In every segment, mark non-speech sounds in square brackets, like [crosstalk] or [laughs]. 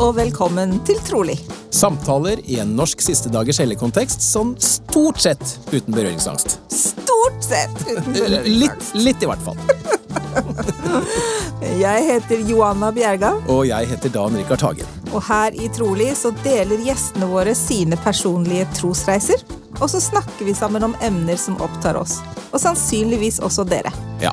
og velkommen til Trolig. Samtaler i en norsk siste dagers helligkontekst sånn stort sett uten berøringsangst. Stort sett uten Litt, litt i hvert fall. [laughs] Jeg heter Joanna Bjerga, Og jeg heter Dan Rikard Hagen. og her i Trolig så deler gjestene våre sine personlige trosreiser. Og så snakker vi sammen om emner som opptar oss, og sannsynligvis også dere. Ja,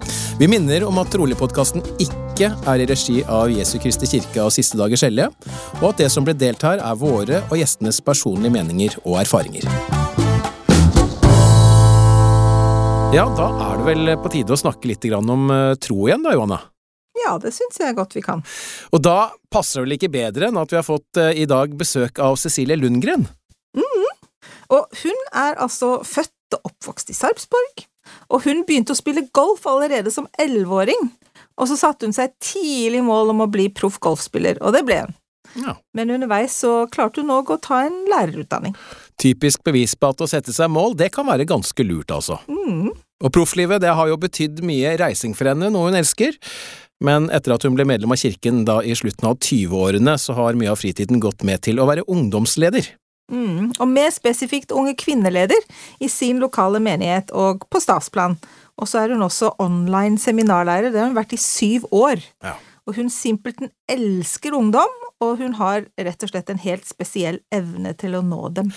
Vi minner om at Trolig-podkasten ikke er i regi av Jesu Kristi kirke og Siste dagers hellige, og at det som ble delt her, er våre og gjestenes personlige meninger og erfaringer. Ja, da er det vel på tide å snakke litt om eh, tro igjen, da, Johanna. Ja, det syns jeg godt vi kan. Og da passer det vel ikke bedre enn at vi har fått eh, i dag besøk av Cecilie Lundgren. Og hun er altså født og oppvokst i Sarpsborg. Og hun begynte å spille golf allerede som elleveåring. Og så satte hun seg tidlig mål om å bli proff golfspiller, og det ble hun. Ja. Men underveis så klarte hun òg å ta en lærerutdanning. Typisk bevis på at å sette seg mål, det kan være ganske lurt, altså. Mm. Og profflivet det har jo betydd mye reising for henne, noe hun elsker. Men etter at hun ble medlem av kirken da i slutten av 20-årene, så har mye av fritiden gått med til å være ungdomsleder. Mm. Og mer spesifikt unge kvinneleder i sin lokale menighet og på statsplan. Og så er hun også online seminarlærer, det har hun vært i syv år. Ja. Og hun simpelthen elsker ungdom, og hun har rett og slett en helt spesiell evne til å nå dem.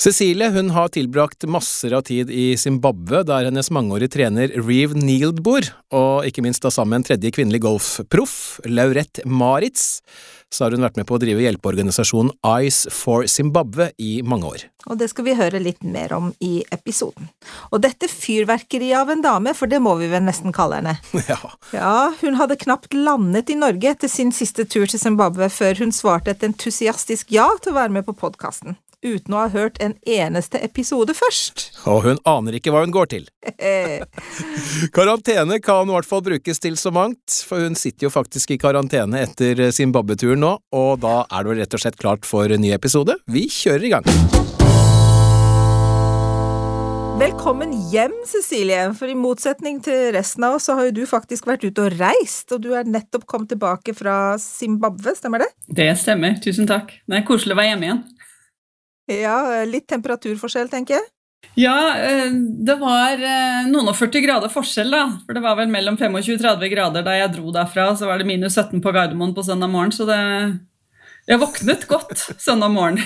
Cecilie hun har tilbrakt masser av tid i Zimbabwe, der hennes mangeårige trener Reeve Neild bor, og ikke minst da sammen med en tredje kvinnelig golfproff, Laurette Maritz, så har hun vært med på å drive hjelpeorganisasjonen Eyes for Zimbabwe i mange år. Og det skal vi høre litt mer om i episoden. Og dette fyrverkeriet av en dame, for det må vi vel nesten kalle henne. [laughs] ja. Ja, hun hadde knapt landet i Norge etter sin siste tur til Zimbabwe før hun svarte et entusiastisk ja til å være med på podkasten, uten å ha hørt en eneste episode først. Og hun aner ikke hva hun går til. [laughs] [laughs] Karantene kan i hvert fall brukes til så mangt, for hun sitter jo faktisk i karantene etter Zimbabwe-turen nå, og da er det rett og slett klart for en ny episode. Vi kjører i gang. Velkommen hjem, Cecilie, for i motsetning til resten av oss, så har jo du faktisk vært ute og reist, og du er nettopp kommet tilbake fra Zimbabwe, stemmer det? Det stemmer, tusen takk. Det er koselig å være hjemme igjen. Ja, litt temperaturforskjell, tenker jeg. Ja, eh, det var eh, noen og 40 grader forskjell, da. For det var vel mellom 25 og 30 grader da jeg dro derfra. Så var det minus 17 på Gardermoen på søndag morgen, så det Jeg våknet godt søndag morgen.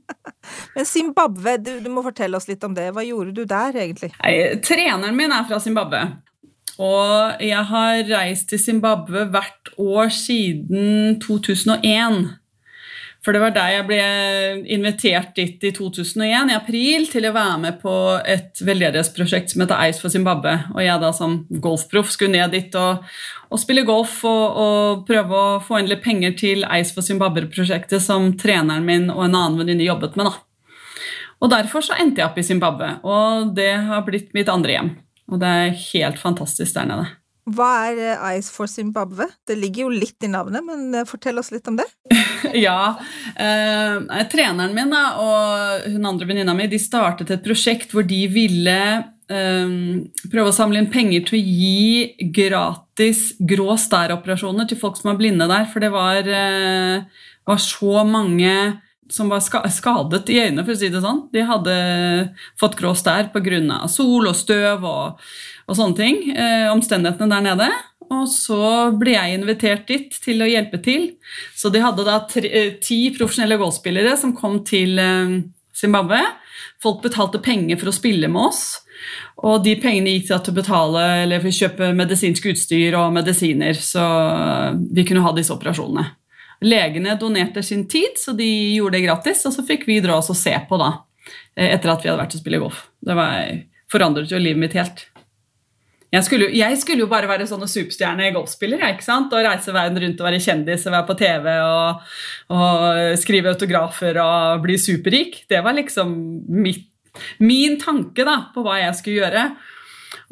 [laughs] Men Zimbabwe, du, du må fortelle oss litt om det. Hva gjorde du der, egentlig? Nei, treneren min er fra Zimbabwe. Og jeg har reist til Zimbabwe hvert år siden 2001. For det var der jeg ble invitert dit i 2001, i april, til å være med på et veldedighetsprosjekt som heter Ice for Zimbabwe. Og jeg da som golfproff skulle ned dit og, og spille golf og, og prøve å få inn litt penger til Ice for Zimbabwe-prosjektet som treneren min og en annen venninne jobbet med. da. Og Derfor så endte jeg opp i Zimbabwe, og det har blitt mitt andre hjem. Og det er helt fantastisk der nede. Hva er Eyes for Zimbabwe? Det ligger jo litt i navnet, men eh, fortell oss litt om det. [laughs] ja. Eh, treneren min da, og hun andre venninna mi de startet et prosjekt hvor de ville eh, prøve å samle inn penger til å gi gratis grå stær-operasjoner til folk som er blinde der. For det var, eh, var så mange som var skadet i øynene, for å si det sånn. De hadde fått grå stær pga. sol og støv og, og sånne ting. Eh, omstendighetene der nede. Og så ble jeg invitert dit til å hjelpe til. Så de hadde da tre, eh, ti profesjonelle golfspillere som kom til eh, Zimbabwe. Folk betalte penger for å spille med oss. Og de pengene gikk til å betale eller kjøpe medisinsk utstyr og medisiner, så vi kunne ha disse operasjonene. Legene donerte sin tid, så de gjorde det gratis, og så fikk vi dra oss og se på da, etter at vi hadde vært og spille golf. Det var, forandret jo livet mitt helt. Jeg skulle, jeg skulle jo bare være sånne superstjerne golfspiller ikke sant? og reise verden rundt og være kjendis og være på TV og, og skrive autografer og bli superrik. Det var liksom mitt, min tanke da, på hva jeg skulle gjøre.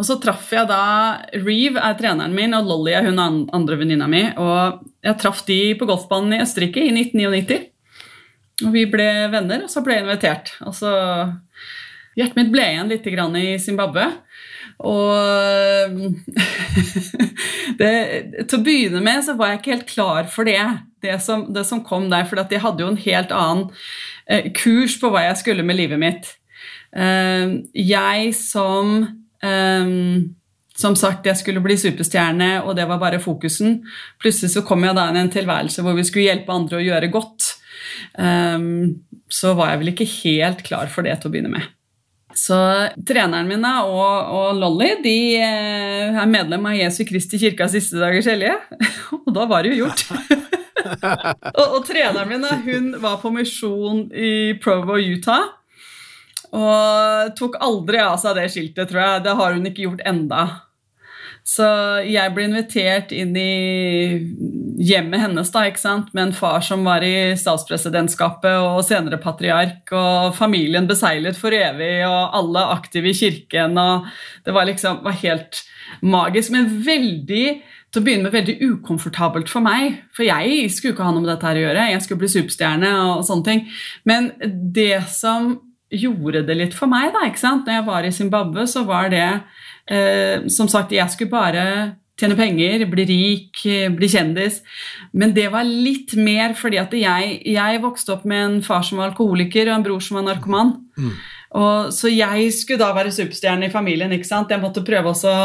Og så traff jeg da Reeve er treneren min, og Lolly er hun andre venninna mi. Og jeg traff de på golfbanen i Østerrike i 1999. Og vi ble venner, og så ble jeg invitert. Og så Hjertet mitt ble igjen litt i Zimbabwe. Og [laughs] det, til å begynne med så var jeg ikke helt klar for det, det som, det som kom der. For jeg hadde jo en helt annen eh, kurs på hva jeg skulle med livet mitt. Eh, jeg som eh, som sagt, jeg skulle bli superstjerne, og det var bare fokusen. Plutselig så kom jeg da inn i en tilværelse hvor vi skulle hjelpe andre å gjøre godt. Um, så var jeg vel ikke helt klar for det til å begynne med. Så treneren min og, og Lolly de eh, er medlem av Jesu Kristi kirka siste dagers hellige. [laughs] Og da var det jo gjort. [laughs] og, og, treneren min hun var på misjon i Provo, Utah. Og tok aldri av seg det skiltet, tror jeg. Det har hun ikke gjort enda. Så jeg ble invitert inn i hjemmet hennes da, ikke sant? med en far som var i statspresidentskapet og senere patriark, og familien beseglet for evig, og alle aktive i kirken. og Det var liksom var helt magisk, men veldig til å begynne med veldig ukomfortabelt for meg. For jeg skulle ikke ha noe med dette her å gjøre. Jeg skulle bli superstjerne og sånne ting. Men det som gjorde det litt for meg, da, ikke sant? når jeg var i Zimbabwe, så var det Eh, som sagt, jeg skulle bare tjene penger, bli rik, bli kjendis. Men det var litt mer fordi at jeg, jeg vokste opp med en far som var alkoholiker og en bror som var narkoman. Mm. Og, så jeg skulle da være superstjerne i familien. ikke sant? Jeg måtte prøve å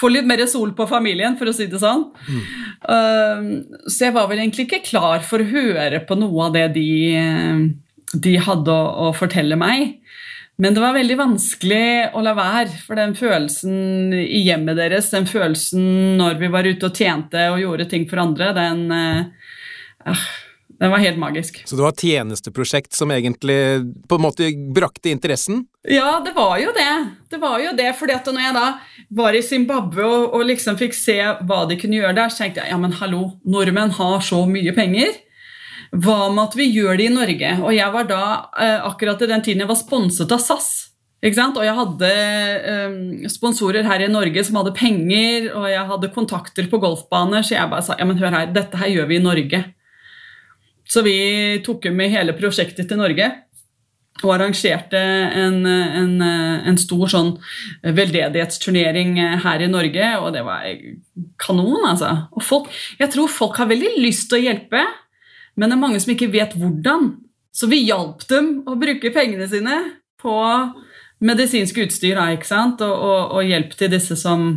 få litt mer sol på familien, for å si det sånn. Mm. Uh, så jeg var vel egentlig ikke klar for å høre på noe av det de, de hadde å, å fortelle meg. Men det var veldig vanskelig å la være, for den følelsen i hjemmet deres, den følelsen når vi var ute og tjente og gjorde ting for andre, den, uh, den var helt magisk. Så det var tjenesteprosjekt som egentlig på en måte brakte interessen? Ja, det var jo det. Det var jo det, fordi at når jeg da var i Zimbabwe og, og liksom fikk se hva de kunne gjøre der, så tenkte jeg ja, men hallo, nordmenn har så mye penger. Hva med at vi gjør det i Norge? Og jeg var da, eh, akkurat i den tiden jeg var sponset av SAS. Og jeg hadde um, sponsorer her i Norge som hadde penger, og jeg hadde kontakter på golfbaner, så jeg bare sa ja, men hør her, dette her gjør vi i Norge. Så vi tok med hele prosjektet til Norge og arrangerte en, en, en stor sånn veldedighetsturnering her i Norge, og det var kanon, altså. Og folk, jeg tror folk har veldig lyst til å hjelpe. Men det er mange som ikke vet hvordan. Så vi hjalp dem å bruke pengene sine på medisinsk utstyr da, ikke sant? Og, og, og hjelp til disse som,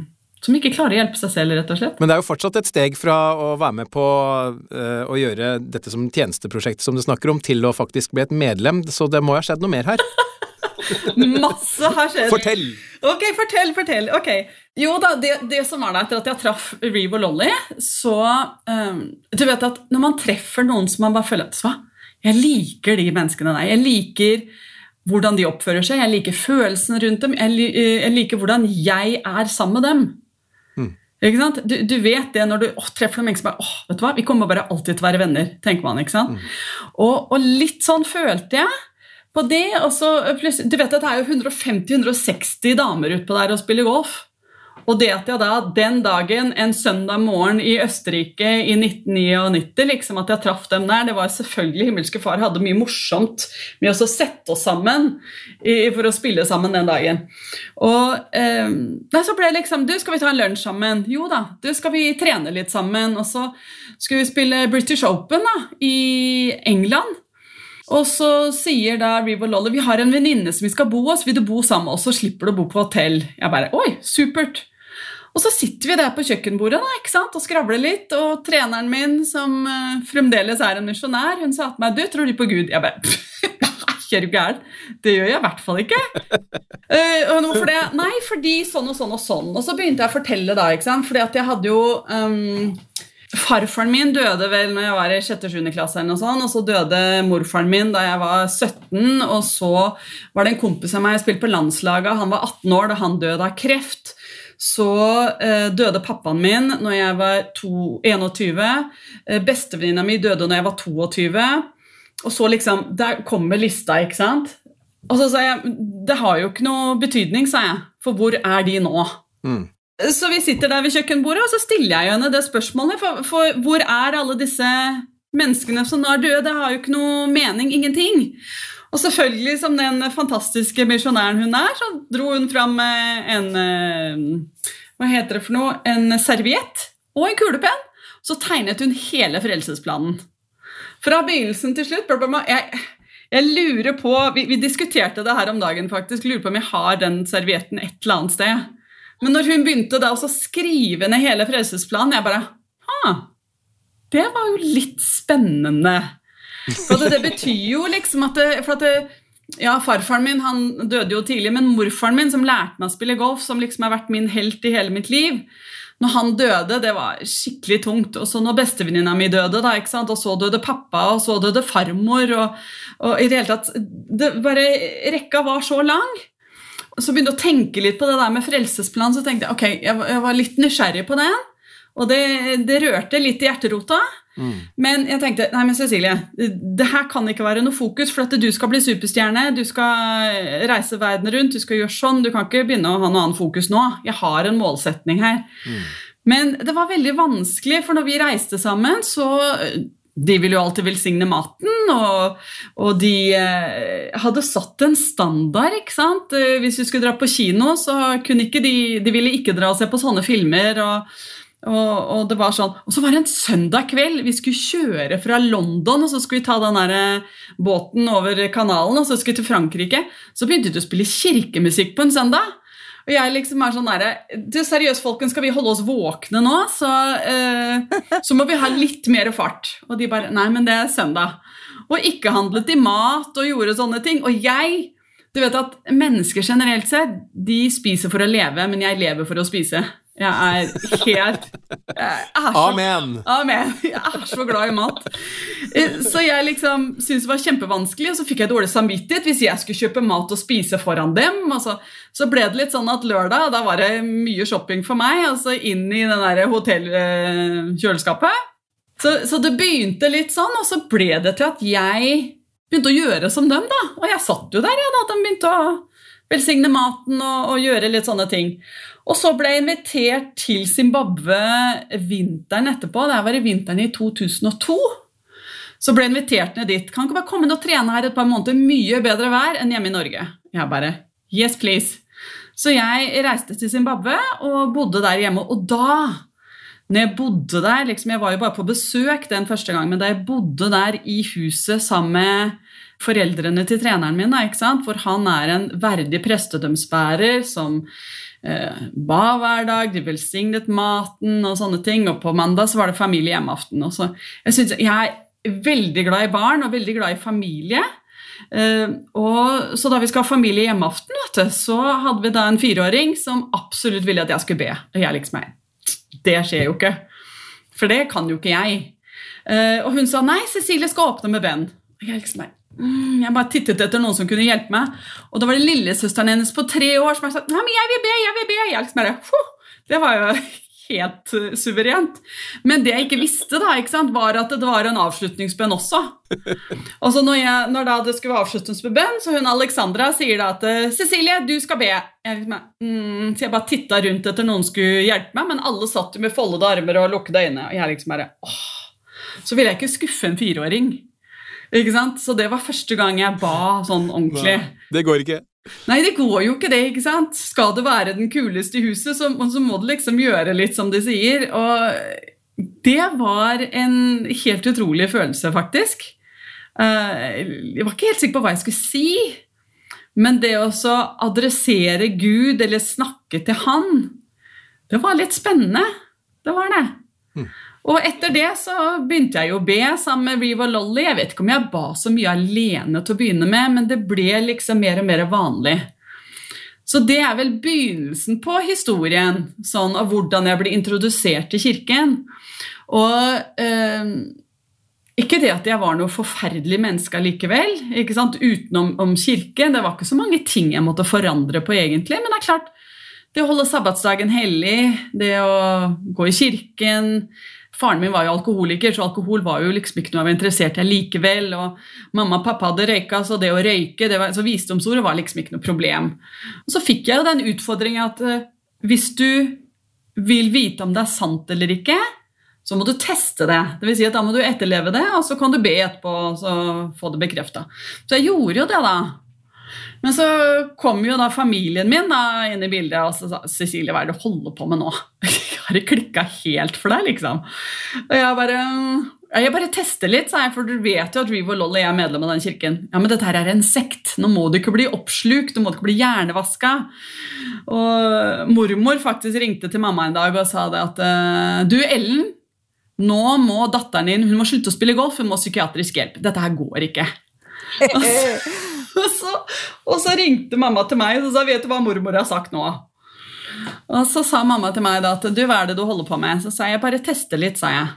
som ikke klarer å hjelpe seg selv, rett og slett. Men det er jo fortsatt et steg fra å være med på uh, å gjøre dette som tjenesteprosjekt som du snakker om, til å faktisk bli et medlem, så det må jo ha skjedd noe mer her? [laughs] Masse har skjedd. Fortell! Ok, fortell, fortell. Ok. Jo da, det, det som var da etter at jeg traff Reeve og Lolly, så um, Du vet at når man treffer noen som man bare føler at hva? Jeg liker de menneskene der. Jeg liker hvordan de oppfører seg, jeg liker følelsene rundt dem, jeg, jeg liker hvordan jeg er sammen med dem. Mm. Ikke sant? Du, du, vet det når du å, treffer noen som bare åh, vet du hva, vi kommer bare alltid til å være venner. tenker man, ikke sant? Mm. Og, og, litt sånn følte jeg på det. og så Du vet at det er jo 150-160 damer utpå der og spiller golf. Og det at jeg da den dagen, en søndag morgen i Østerrike i 1999, liksom at jeg traff dem der, det var selvfølgelig Himmelske Far hadde mye morsomt med å sette oss sammen i, for å spille sammen den dagen. Og eh, så ble det liksom Du, skal vi ta en lunsj sammen? Jo da. Du, skal vi trene litt sammen? Og så skulle vi spille British Open da, i England. Og så sier da Reeve og Lolly vi har en venninne som vi skal bo hos. Vil du bo sammen med oss, så slipper du å bo på hotell. Jeg bare, oi, supert. Og så sitter vi der på kjøkkenbordet da, ikke sant, og skravler litt. Og treneren min, som uh, fremdeles er en misjonær, hun sa til meg du, tror de på Gud? Jeg bare [laughs] er du gæren? Det gjør jeg i hvert fall ikke. [laughs] Uh, hvorfor det? Nei, fordi sånn og sånn og sånn. Og så begynte jeg å fortelle da, ikke sant, fordi at jeg hadde jo um, Farfaren min døde vel når jeg var i 6.-7. klasse, eller noe og så døde morfaren min da jeg var 17. Og så var det en kompis av meg jeg spilte på landslaget, han var 18 år da han døde av kreft. Så eh, døde pappaen min når jeg var to, 21. Eh, Bestevenninna mi døde når jeg var 22. Og så liksom Der kommer lista, ikke sant? Og så sa jeg det har jo ikke noe betydning, sa jeg, for hvor er de nå? Mm. Så vi sitter der ved kjøkkenbordet, og så stiller jeg henne det spørsmålet. For, for hvor er alle disse menneskene som nå er døde? Det har jo ikke noe mening. Ingenting. Og selvfølgelig, som den fantastiske misjonæren hun er, så dro hun fram en Hva heter det for noe? En serviett og en kulepenn. Så tegnet hun hele frelsesplanen. Fra begynnelsen til slutt. Jeg, jeg lurer på, vi, vi, diskuterte det her om dagen, faktisk. Lurer på om jeg har den servietten et eller annet sted. Men når hun begynte da å skrive ned hele frelsesplanen, jeg bare Ha! Det var jo litt spennende. For det, det betyr jo liksom at, det, at det, ja, Farfaren min han døde jo tidlig, men morfaren min, som lærte meg å spille golf, som liksom har vært min helt i hele mitt liv Når han døde, det var skikkelig tungt. Og så når bestevenninna mi døde, da, ikke sant? og så døde pappa, og så døde farmor og, og i det hele tatt det, bare Rekka var så lang. Så begynte jeg å tenke litt på det der med frelsesplan, så tenkte jeg ok, jeg, jeg var litt nysgjerrig på den. Og det, det rørte litt i hjerterota. Mm. Men jeg tenkte nei, men Cecilie, det her kan ikke være noe fokus, for at du skal bli superstjerne, du skal reise verden rundt, du skal gjøre sånn. Du kan ikke begynne å ha noe annet fokus nå. Jeg har en målsetning her. Mm. Men det var veldig vanskelig, for når vi reiste sammen, så de ville jo alltid velsigne maten, og, og de eh, hadde satt en standard. ikke sant? Eh, hvis vi skulle dra på kino, så kunne ikke de De ville ikke dra og se på sånne filmer. og og, og, det var sånn, og så var det en søndag kveld. Vi skulle kjøre fra London og så skulle vi ta den der eh, båten over kanalen og så skulle vi til Frankrike. Så begynte vi å spille kirkemusikk på en søndag. Og jeg liksom er sånn der, du Seriøst, folkens, skal vi holde oss våkne nå, så, eh, så må vi ha litt mer fart. Og de bare Nei, men det er søndag. Og ikke handlet de mat og gjorde sånne ting. Og jeg Du vet at mennesker generelt sett, de spiser for å leve, men jeg lever for å spise. Jeg er helt jeg er så, Amen. Amen. Jeg er så glad i mat. Eh, så jeg liksom syntes det var kjempevanskelig, og så fikk jeg dårlig samvittighet hvis jeg skulle kjøpe mat og spise foran dem. Så, så, ble det litt sånn at lørdag da var det mye shopping for meg, og så inn i det der hotellkjøleskapet. Så, så det begynte litt sånn, og så ble det til at jeg begynte å gjøre som dem. da. Og jeg satt jo der, ja, da de begynte å velsigne maten og, og gjøre litt sånne ting. Og så ble jeg invitert til Zimbabwe vinteren etterpå. Det var i vinteren i 2002. Så ble jeg invitert ned dit. Kan ikke bare komme ned og trene her et par måneder? Mye bedre vær enn hjemme i Norge. Jeg bare Yes, please. Så jeg reiste til Zimbabwe og bodde der hjemme. Og da, når jeg bodde der liksom Jeg var jo bare på besøk den første gangen, men da jeg bodde der i huset sammen med foreldrene til treneren min, for han er en verdig prestedømsbærer som eh, ba hver dag, de velsignet maten og sånne ting. Og på mandag så var det familie hjemmeaften. Og så, jeg, synes, jeg er veldig glad i barn og veldig glad i familie. Uh, og Så da vi skal ha familie hjemmeaften, så hadde vi da en fireåring som absolutt ville at jeg skulle be. Og jeg liksom Det skjer jo ikke. For det kan jo ikke jeg. Uh, og hun sa nei, Cecilie skal åpne med Ben. Og jeg liksom Mm, jeg bare tittet etter noen som kunne hjelpe meg. Og da var det lillesøsteren hennes på tre år som sa Nei, men jeg vil be, jeg vil be. Jeg liksom bare, det var jo [laughs] helt uh, suverent. Men det jeg ikke visste, da, ikke sant, var at det var en avslutningsbønn også. Og så når, jeg, når da det skulle være avslutningsbønn, så hun Alexandra sier da at uh, Cecilie, du skal be. Jeg liksom, mm, så jeg bare titta rundt etter noen skulle hjelpe meg, men alle satt jo med foldede armer og lukkede øyne. Og jeg liksom bare, åh. Så ville jeg ikke skuffe en fireåring. Ikke sant? Så det var første gang jeg ba sånn ordentlig. Nei, det går ikke. Nei, det går jo ikke det. ikke sant? Skal det være den kuleste i huset, så, så må du liksom gjøre litt som de sier. Og det var en helt utrolig følelse, faktisk. Eh, jeg var ikke helt sikker på hva jeg skulle si. Men det å adressere Gud eller snakke til Han, det var litt spennende. Det var det. Mm. Og etter det så begynte jeg jo å be sammen med Riva Lolly. Jeg vet ikke om jeg ba så mye alene til å begynne med, men det ble liksom mer og mer vanlig. Så det er vel begynnelsen på historien sånn, av hvordan jeg ble introdusert til kirken. Og eh, ikke det at jeg var noe forferdelig menneske likevel, ikke sant? utenom om kirke. Det var ikke så mange ting jeg måtte forandre på, egentlig. Men det er klart, det å holde sabbatsdagen hellig, det å gå i kirken, Faren min var jo alkoholiker, så alkohol var jo liksom ikke noe jeg var interessert i likevel. Og mamma og pappa hadde røyka, så det å røyke, det var, så visdomsordet var liksom ikke noe problem. Og så fikk jeg jo den utfordringen at uh, hvis du vil vite om det er sant eller ikke, så må du teste det. Det vil si at Da må du etterleve det, og så kan du be etterpå og få det bekrefta. Så jeg gjorde jo det, da. Men så kom jo da familien min da inn i bildet og så sa Cecilie, hva er det du holder på med nå? Har det klikka helt for deg, liksom? Og jeg bare jeg bare tester litt, sa jeg, for du vet jo at Reeve og Lolly er medlem av den kirken. Ja, men dette her er en sekt. Nå må du ikke bli oppslukt, du må ikke bli hjernevaska. Og mormor faktisk ringte til mamma en dag og sa det at «Eh, Du, Ellen, nå må datteren din hun må slutte å spille golf, hun må psykiatrisk hjelp. Dette her går ikke. og, så, og så ringte mamma til meg og sa vet du hva mormor har sagt nå. Og så sa mamma til meg da at du, hva er det du holder på med? Så sa jeg bare teste litt, sa jeg.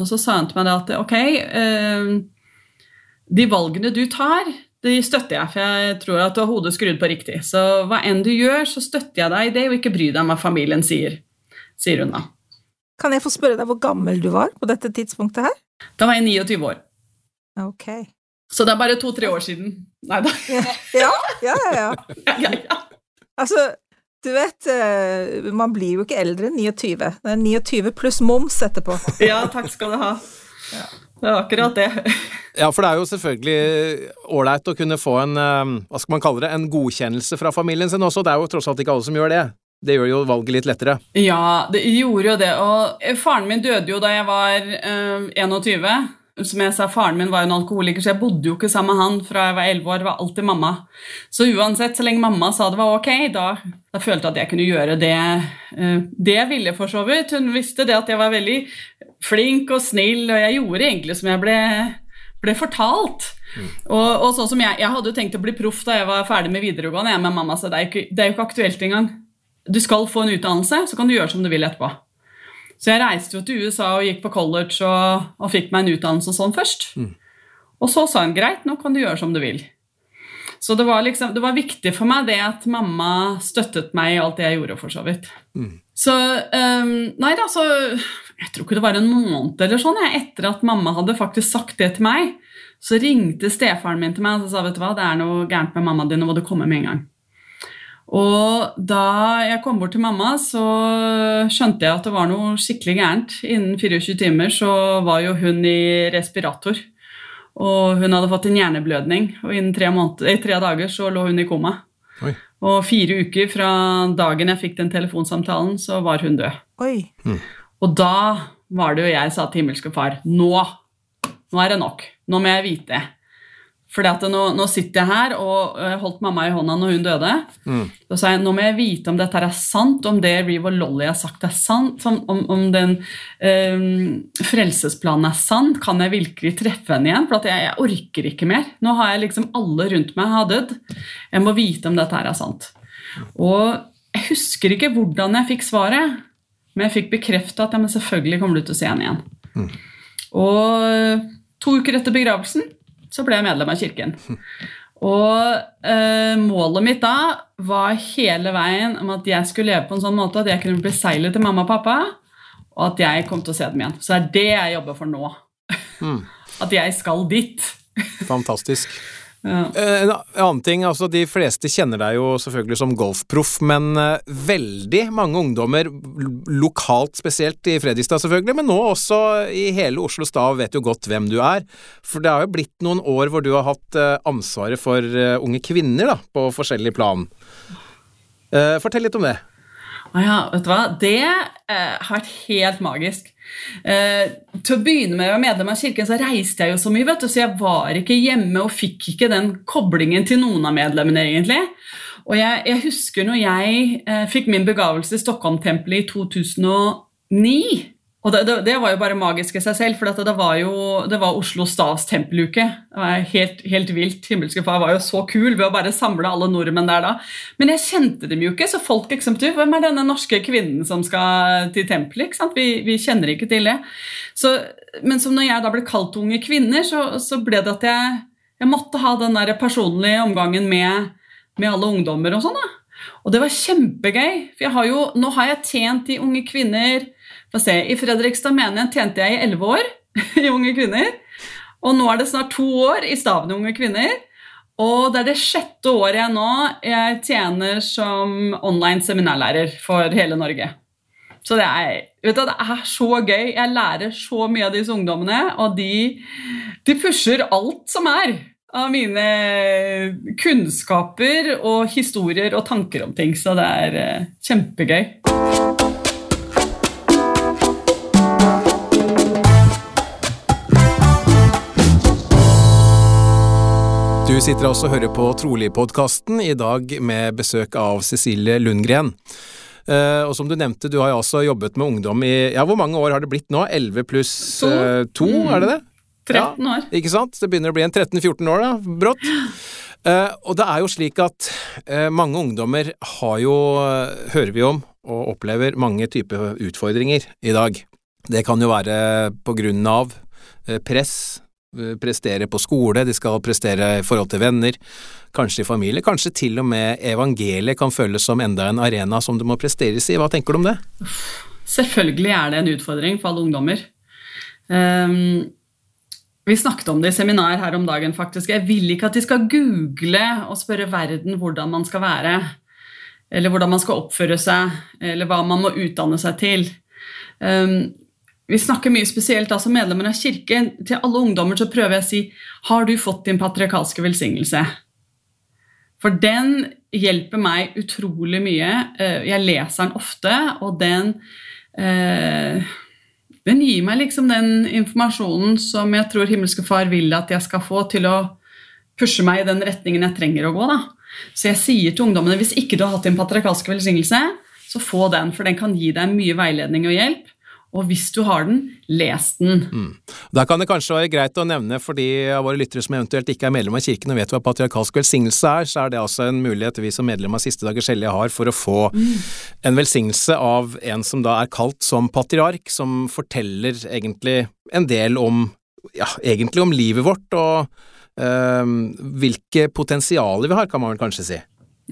Og så sa hun til meg da at ok, eh, de valgene du tar, de støtter jeg, for jeg tror at du har hodet skrudd på riktig. Så hva enn du gjør, så støtter jeg deg i det, og ikke bry deg om hva familien sier, sier hun da. Kan jeg få spørre deg hvor gammel du var på dette tidspunktet her? Da var jeg 29 år. Ok. Så det er bare to-tre år siden. Nei da. Ja, ja, ja. ja. [laughs] ja, ja. Altså, du vet, eh, man blir jo ikke eldre enn 29. Det er 29 pluss moms etterpå. [laughs] ja, takk skal du ha. Det er akkurat det. [laughs] Ja, for det er jo selvfølgelig ålreit å kunne få en, eh, hva skal man kalle det, en godkjennelse fra familien sin også. Det er jo tross alt ikke alle som gjør det. Det gjør jo valget litt lettere. Ja, det gjorde jo det. Og faren min døde jo da jeg var øh, 21. Som jeg sa, Faren min var jo en alkoholiker, så jeg bodde jo ikke sammen med han fra jeg var 11 år. Det var alltid mamma. Så uansett, så lenge mamma sa det var ok, da, da følte jeg at jeg kunne gjøre det, øh, det jeg ville, for så vidt. Hun visste det at jeg var veldig flink og snill, og jeg gjorde egentlig som jeg ble, ble fortalt. Mm. Og, og, sånn som jeg, jeg hadde jo tenkt å bli proff da jeg var ferdig med videregående, jeg med mamma, så det er, ikke, det er jo ikke aktuelt engang. Du skal få en utdannelse, så kan du gjøre som du vil etterpå. Så jeg reiste jo til USA og gikk på college og, og fikk meg en utdannelse og sånn først. Mm. Og så sa hun greit, nå kan du gjøre som du vil. Så det var, liksom, det var viktig for meg det at mamma støttet meg i alt det jeg gjorde, for så vidt. Mm. Så um, Nei da, så Jeg tror ikke det var en måned eller sånn jeg, etter at mamma hadde faktisk sagt det til meg. Så ringte stefaren min til meg og sa vet du hva, det er noe gærent med mammaen din, nå må du komme med en gang. Og da jeg kom bort til mamma, så skjønte jeg at det var noe skikkelig gærent. Innen 24 timer så var jo hun i respirator. Og hun hadde fått en hjerneblødning, og innen tre, måneder, eh, tre dager så lå hun i koma. Oi. Og fire uker fra dagen jeg fikk den telefonsamtalen, så var hun død. Oi. Mm. Og da var det jo jeg sa til himmelske far nå, nå er det nok. Nå må jeg vite. For nå, nå, sitter jeg her og jeg holdt mamma i hånda når hun døde. Mm. Så sa jeg nå må jeg vite om dette er sant, om det Reeve og Lolly har sagt er sant, om, om den um, frelsesplanen er sant. Kan jeg virkelig treffe henne igjen? For jeg, jeg, orker ikke mer. Nå har jeg liksom alle rundt meg har dødd. Jeg må vite om dette her er sant. Og jeg husker ikke hvordan jeg fikk svaret, men jeg fikk bekrefta at jeg selvfølgelig kommer du til å se henne igjen. Mm. Og to uker etter begravelsen så ble jeg medlem av kirken. Og eh, målet mitt da var hele veien om at jeg skulle leve på en sånn måte at jeg kunne besegle til mamma og pappa, og at jeg kom til å se dem igjen. Så det er det jeg jobber for nå. Mm. [laughs] At jeg skal dit. Fantastisk. Eh, en annen ting, altså De fleste kjenner deg jo selvfølgelig som golfproff, men eh, veldig mange ungdommer, lokalt spesielt i Fredrikstad selvfølgelig, men nå også i hele Oslo Stav vet jo godt hvem du er. For det har jo blitt noen år hvor du har hatt eh, ansvaret for unge kvinner da, på forskjellig plan. Fortell litt om det. Ja, vet du hva. Det eh, har vært helt magisk. Eh, til å begynne med å være medlem av kirken så reiste jeg jo så mye, vet du, så jeg var ikke hjemme og fikk ikke den koblingen til noen av medlemmene, egentlig. Og jeg, jeg husker når jeg eh, fikk min begavelse i Stockholm-tempelet i 2009 og det, det, det, var jo bare magisk i seg selv, for det var jo det var Oslo Stavs tempeluke. Det var helt, helt vilt. Himmelske far var jo så kul ved å bare samle alle nordmenn der da. Men jeg kjente dem jo ikke, så folk du, Hvem er denne norske kvinnen som skal til tempelet? Vi, vi kjenner ikke til det. Så, men som når jeg da ble kalt unge kvinner, så, så ble det at jeg, jeg, måtte ha den der personlige omgangen med, med alle ungdommer og sånn. da. Og det var kjempegøy. For har jo, nå har jeg tjent de unge kvinner se, I Fredrikstad menighet tjente jeg i elleve år [laughs] i Unge kvinner. Og nå er det snart to år i Stavene Unge kvinner. Og det er det sjette året jeg nå jeg tjener som online seminærlærer for hele Norge. Så det er, du, det er så gøy. Jeg lærer så mye av disse ungdommene, og de, de pusher alt som er av mine kunnskaper og historier og tanker om ting. Så det er eh, kjempegøy. Sitter altså og hører på Trolig-podkasten, i dag med besøk av Cecilie Lundgren. Uh, og som du nevnte, du har jo også jobbet med ungdom i Ja, hvor mange år har det blitt nå? 11 pluss uh, 2, mm. er det det? 13 år. Ja, ikke sant? Det begynner å bli en 13-14 år, da, brått. Uh, og det er jo slik at mange ungdommer har jo, hører vi om, og opplever mange typer utfordringer i dag. Det kan jo være på grunn av press, prestere på skole, de skal prestere i forhold til venner, kanskje i familie, kanskje til og med evangeliet kan føles som enda en arena som det må presteres i. Hva tenker du om det? Selvfølgelig er det en utfordring for alle ungdommer. Um, vi snakket om det i seminar her om dagen, faktisk. Jeg vil ikke at de skal google og spørre verden hvordan man skal være, eller hvordan man skal oppføre seg, eller hva man må utdanne seg til. Um, vi snakker mye spesielt som medlemmer av kirken. Til alle ungdommer så prøver jeg å si har du fått din patriarkalske velsignelse? For den hjelper meg utrolig mye. Eh, jeg leser den ofte, og den eh, Den gir meg liksom den informasjonen som jeg tror himmelske far vil at jeg skal få til å pushe meg i den retningen jeg trenger å gå. da. Så jeg sier til ungdommene hvis ikke du har hatt din patriarkalske velsignelse, så få den, for den kan gi deg mye veiledning og hjelp. Og hvis du har den, les den. Mm. Da kan det kanskje være greit å nevne for de av våre lyttere som eventuelt ikke er medlem av kirken og vet hva patriarkalsk velsignelse er, så er det altså en mulighet vi som medlem av Siste dagers hellige har for å få mm. en velsignelse av en som da er kalt som patriark, som forteller egentlig en del om ja, egentlig om livet vårt og øh, hvilke potensialer vi har, kan man vel kanskje si.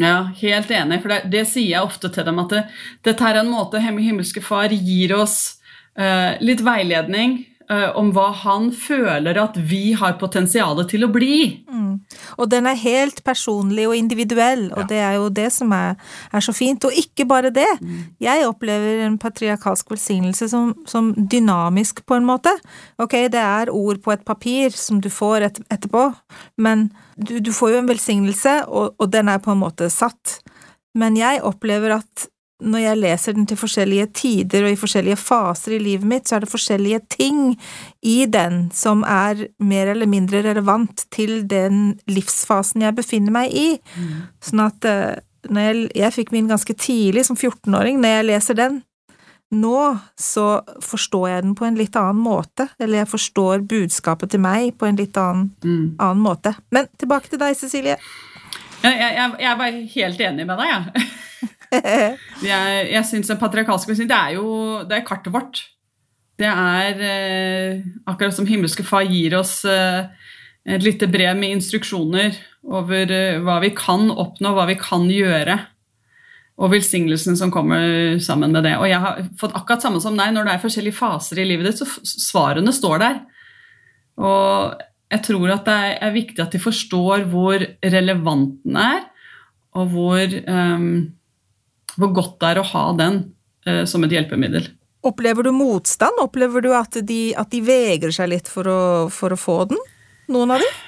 Ja, helt enig, for det, det sier jeg ofte til dem, at det, dette er en måte himmelske Far gir oss litt veiledning eh, om hva han føler at vi har potensial til å bli. Mm. Og den er helt personlig og individuell, og ja. det er jo det som er, er, så fint. Og ikke bare det. Mm. Jeg opplever en patriarkalsk velsignelse som, som, dynamisk, på en måte. Ok, det er ord på et papir som du får et, etterpå, men du, du, får jo en velsignelse, og, og den er på en måte satt. Men jeg opplever at når jeg leser den til forskjellige tider og i forskjellige faser i livet mitt, så er det forskjellige ting i den som er mer eller mindre relevant til den livsfasen jeg befinner meg i. Mm. Sånn at eh, jeg, jeg fikk min ganske tidlig, som 14-åring, når jeg leser den, nå så forstår jeg den på en litt annen måte, eller jeg forstår budskapet til meg på en litt annen, mm. annen måte. Men tilbake til deg, Cecilie. Jeg, jeg, jeg var helt enig med deg, jeg. Ja. [laughs] [laughs] jeg jeg syns en patriarkalsk medisin, det er jo det er kartet vårt. Det er eh, akkurat som himmelske far gir oss eh, et lite brev med instruksjoner over eh, hva vi kan oppnå, hva vi kan gjøre. Og velsignelsen som kommer sammen med det. Og jeg har fått akkurat samme som deg, når det er forskjellige faser i livet ditt, så svarene står der. Og jeg tror at det er viktig at de forstår hvor relevant den er, og hvor um, hvor godt det er å ha den eh, som et hjelpemiddel. Opplever du motstand? Opplever du at de, at de vegrer seg litt for å, for å, få den? Noen av dem?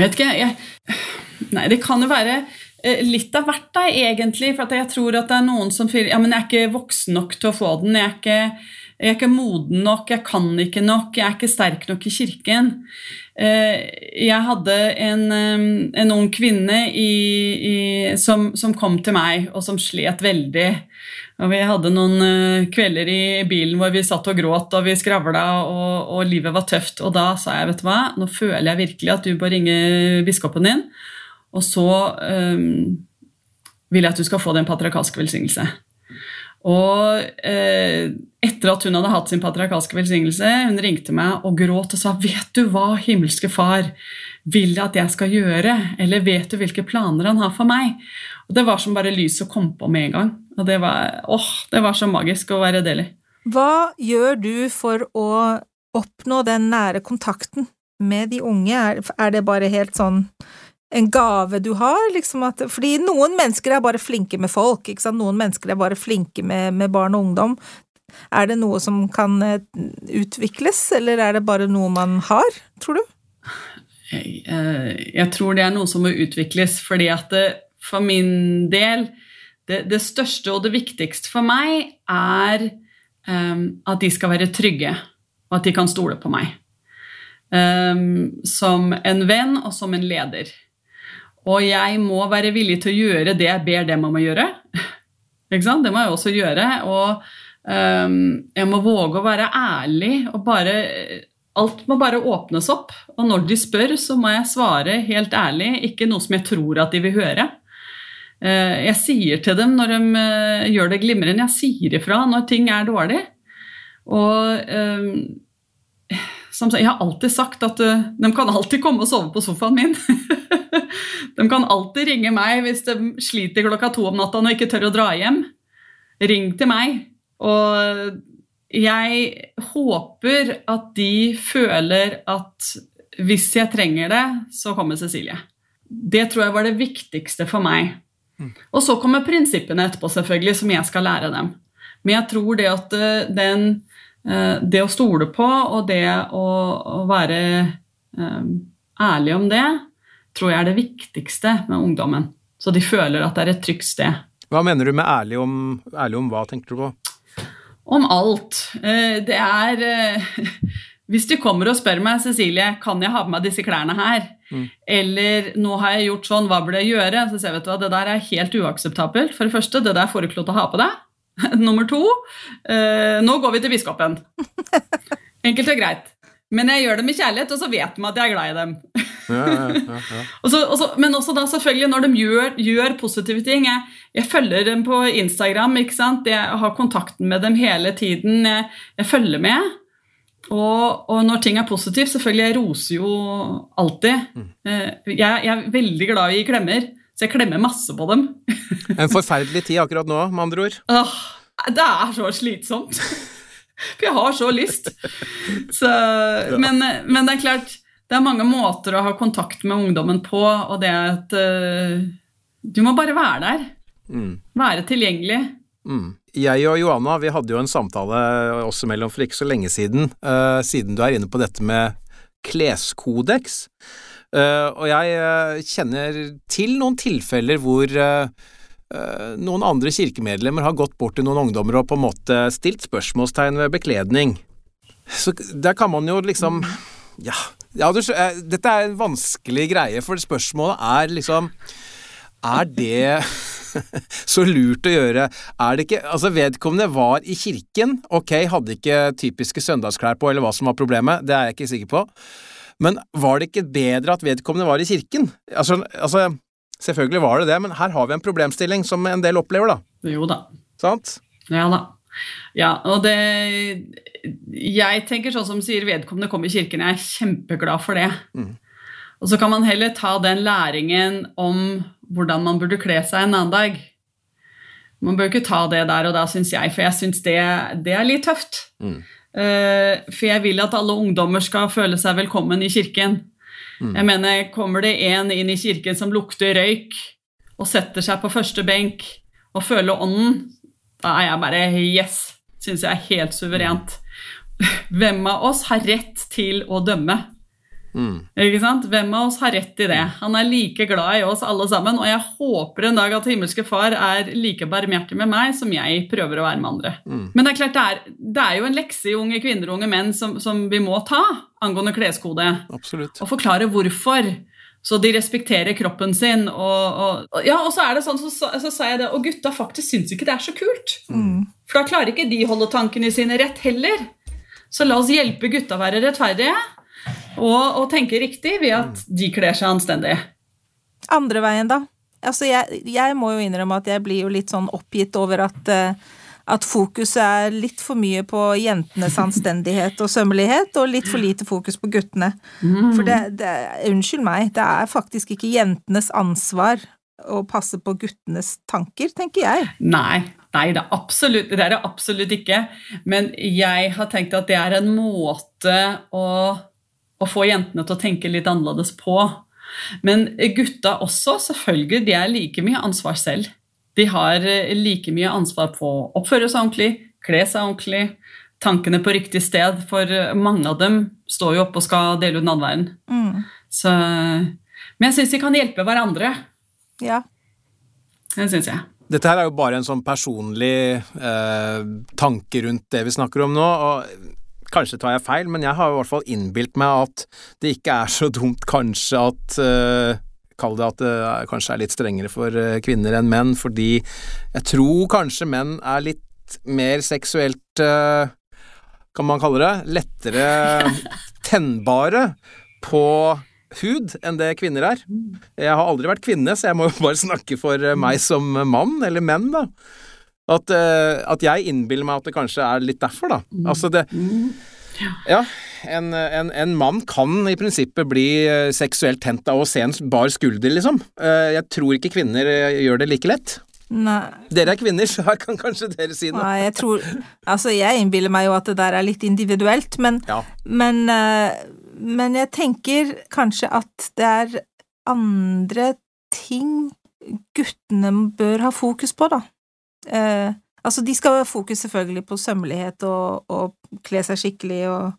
Vet ikke. Jeg, nei, det kan jo være eh, litt av hvert, da, egentlig. For jeg tror at det er noen som sier ja, men jeg er ikke voksen nok til å få den. Jeg er ikke, jeg er ikke moden nok, jeg kan ikke nok, jeg er ikke sterk nok i kirken. Eh, jeg hadde en, en ung kvinne i, i, som, som, kom til meg, og som slet veldig. Og vi hadde noen eh, kvelder i bilen hvor vi satt og gråt og vi skravla, og, og, livet var tøft. Og da sa jeg, vet du hva, nå føler jeg virkelig at du bør ringe biskopen din, og så um, vil jeg at du skal få den patriarkalske velsignelse. Og eh, etter at hun hadde hatt sin patriarkalske velsignelse, hun ringte meg og gråt og sa 'Vet du hva himmelske Far vil at jeg skal gjøre?' Eller 'Vet du hvilke planer han har for meg?' Og Det var som bare lyset kom på med en gang. Og det var, åh, det var så magisk å være del i. Hva gjør du for å oppnå den nære kontakten med de unge? Er, er det bare helt sånn en gave du har, liksom at Fordi noen mennesker er bare flinke med folk, noen mennesker er bare flinke med, med barn og ungdom. Er det noe som kan eh, utvikles, eller er det bare noe man har, tror du? Jeg, eh, jeg tror det er noe som må utvikles, fordi at det, for min del det, det, største og det viktigste for meg er um, at de skal være trygge, og at de kan stole på meg. Um, som en venn og som en leder. Og jeg må være villig til å gjøre det jeg ber dem om å gjøre. Ikke sant? Det må jeg også gjøre. Og um, jeg må våge å være ærlig og bare Alt må bare åpnes opp. Og når de spør, så må jeg svare helt ærlig, ikke noe som jeg tror at de vil høre. Uh, jeg sier til dem når de uh, gjør det glimrende, jeg sier ifra når ting er dårlig. Og um, som jeg har alltid sagt at uh, de kan alltid komme og sove på sofaen min. [laughs] De kan alltid ringe meg hvis de sliter klokka to om natta og ikke tør å dra hjem. Ring til meg. Og jeg håper at de føler at hvis jeg trenger det, så kommer Cecilie. Det tror jeg var det viktigste for meg. Mm. Og så kommer prinsippene etterpå, selvfølgelig, som jeg skal lære dem. Men jeg tror det at eh, den, det å stole på og det å, være eh, ærlig om det, tror jeg er det viktigste med ungdommen. Så de føler at det er et trygt sted. Hva mener du med ærlig om, ærlig om hva, tenker du på? Om alt. Eh, det er eh, [laughs] Hvis de kommer og spør meg Cecilie, kan jeg ha på meg disse klærne her, mm. eller nå har jeg gjort sånn, hva burde jeg gjøre? Så sier jeg vet du hva, det der er helt uakseptabelt. For det første, det der får du ikke lov til å ha på deg. [laughs] Nummer to, eh, nå går vi til biskopen. [laughs] Enkelt og greit. Men jeg gjør det med kjærlighet, og så vet de at jeg er glad i dem. Ja, ja, ja, [laughs] også, også, men også da selvfølgelig når de gjør, gjør positive ting. Jeg, jeg, følger dem på Instagram. ikke sant? Jeg har kontakten med dem hele tiden. Jeg, jeg følger med. Og, og, når ting er positivt, selvfølgelig, jeg roser jo alltid. Mm. Eh, jeg, jeg, er veldig glad i klemmer, så jeg klemmer masse på dem. [laughs] en forferdelig tid akkurat nå, med andre ord. Åh, det er så slitsomt. [laughs] For jeg har så lyst. Så, ja. men, men, det er klart, det er mange måter å ha kontakt med ungdommen på, og det at uh, Du må bare være der. Mm. Være tilgjengelig. Mm. Jeg og Johanna vi hadde jo en samtale også mellom for ikke så lenge siden, uh, siden du er inne på dette med kleskodeks. Uh, og jeg kjenner til noen tilfeller hvor Eh, noen andre kirkemedlemmer har gått bort til noen ungdommer og på en måte stilt spørsmålstegn ved bekledning. Så der kan man jo liksom Ja, ja du, eh, dette er en vanskelig greie, for spørsmålet er liksom Er det [laughs] så lurt å gjøre? Er det ikke Altså, vedkommende var i kirken. Ok, hadde ikke typiske søndagsklær på, eller hva som var problemet, det er jeg ikke sikker på. Men var det ikke bedre at vedkommende var i kirken? Altså, altså Selvfølgelig var det det, men her har vi en problemstilling som en del opplever, da. Jo da. Sant? Ja da. Ja, og det Jeg tenker sånn som sier vedkommende kom i kirken, jeg er kjempeglad for det. Mm. Og så kan man heller ta den læringen om hvordan man burde kle seg en annen dag. Man bør ikke ta det der og da, syns jeg, for jeg syns det, det, er litt tøft. Mm. Uh, for jeg vil at alle ungdommer skal føle seg velkommen i kirken. Mm. Jeg mener, kommer det en inn i kirken som lukter røyk, og setter seg på første benk og føler ånden, da er jeg bare yes. Syns jeg er helt suverent. [laughs] Hvem av oss har rett til å dømme? Mm. Hvem av oss har rett i det? Han er like glad i oss alle sammen, og jeg håper en dag at himmelske far er like barmhjertig med meg som jeg prøver å være med andre. Mm. Men det er klart, det er, det er, jo en lekse i unge kvinner og unge menn som, som vi må ta angående kleskode. Absolutt. Og forklare hvorfor. Så de respekterer kroppen sin. Og, og, ja, og så er det sånn, så, så, så sa jeg det, og gutta faktisk syns ikke det er så kult. Mm. For da klarer ikke de holde tankene sine rett heller. Så la oss hjelpe gutta å være rettferdige og, og tenke riktig ved at de kler seg anstendig. Andre veien, da? Altså, jeg, jeg, må jo innrømme at jeg blir jo litt sånn oppgitt over at, uh, at fokuset er litt for mye på jentenes anstendighet og sømmelighet, og litt for lite fokus på guttene. Mm. For det, det, Unnskyld meg, det er faktisk ikke jentenes ansvar å passe på guttenes tanker, tenker jeg. Nei, nei det, er absolutt, det er det absolutt ikke. Men jeg har tenkt at det er en måte å, å få jentene til å tenke litt annerledes på. Men gutta også, selvfølgelig, de er like mye ansvar selv. De har eh, like mye ansvar på å oppføre seg ordentlig, kle seg ordentlig, tankene på riktig sted, for eh, mange av dem står jo oppe og skal dele ut nadværen. Mm. Så, men jeg syns de kan hjelpe hverandre. Ja. Det syns jeg. Dette her er jo bare en sånn personlig eh, tanke rundt det vi snakker om nå, og kanskje tar jeg feil, men jeg har i hvert fall innbilt meg at det ikke er så dumt kanskje at uh, Kall det at det kanskje er litt strengere for uh, kvinner enn menn, fordi jeg tror kanskje menn er litt mer seksuelt eh, kan man kalle det, lettere [laughs] tennbare på hud enn det kvinner er. Jeg har aldri vært kvinne, så jeg må jo bare snakke for meg som mann, eller menn, da. At, eh, at jeg innbiller meg at det kanskje er litt derfor, da. Altså det Ja, en, en, en mann kan i prinsippet bli eh, seksuelt tent av å se en bar skulder, liksom. Eh, Jeg tror ikke kvinner gjør det like lett. Nei, Dere er kvinner, så her kan kanskje dere si noe. nei, jeg tror Altså, jeg innbiller meg jo at det der er litt individuelt, men Ja. Men, men jeg tenker kanskje at det er andre ting guttene bør ha fokus på, da. Eh, altså, de skal ha fokus selvfølgelig på sømmelighet og, og kle seg skikkelig og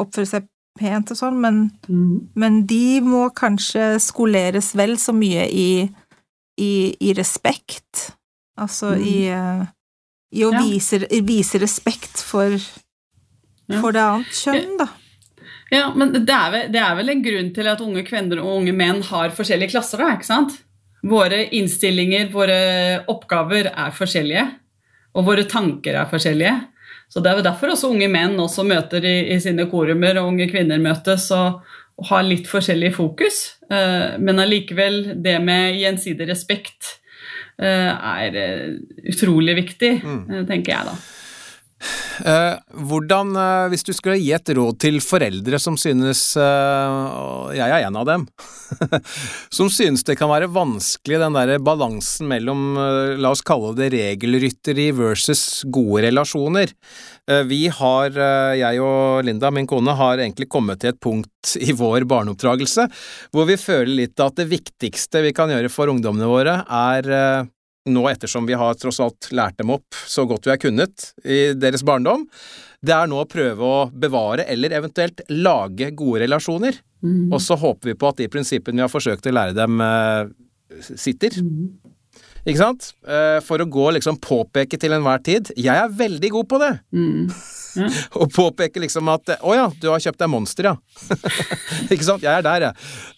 oppføre seg pent og sånn, men, men de må kanskje skoleres vel så mye i, i, i respekt. Altså Mm. i, eh, i å Ja. vise, vise respekt for, for det annet kjønn, da. Ja, men det er, vel, det er vel en grunn til at unge kvinner og unge menn har forskjellige klasser, da, ikke sant? Våre innstillinger, våre oppgaver er forskjellige, og våre tanker er forskjellige. Så det er jo derfor også unge menn også møter i, i sine korumer, og unge kvinner møtes og, og har litt forskjellig fokus. Eh, men allikevel, det med gjensidig respekt eh, er eh, utrolig viktig, eh, tenker jeg da. Eh, hvordan, eh, hvis du skulle gi et råd til foreldre som synes, eh, og jeg er en av dem, [laughs] som synes det kan være vanskelig den der balansen mellom, eh, la oss kalle det regelrytteri versus gode relasjoner. Eh, vi har, eh, jeg og Linda, min kone, har egentlig kommet til et punkt [laughs] i vår barneoppdragelse hvor vi føler litt at det viktigste vi kan gjøre for ungdommene våre er eh, nå ettersom vi har tross alt lært dem opp så godt vi har kunnet i deres barndom, det er nå å prøve å bevare eller eventuelt lage gode relasjoner. Og så håper vi på at de prinsippene vi har forsøkt å lære dem, eh, sitter. Ikke sant? Eh, For å gå liksom påpeke til enhver tid Jeg er veldig god på det! Mm. [laughs] Og påpeke liksom at Å ja, du har kjøpt deg Monster, ja. [laughs] Ikke sant? Jeg er der, jeg.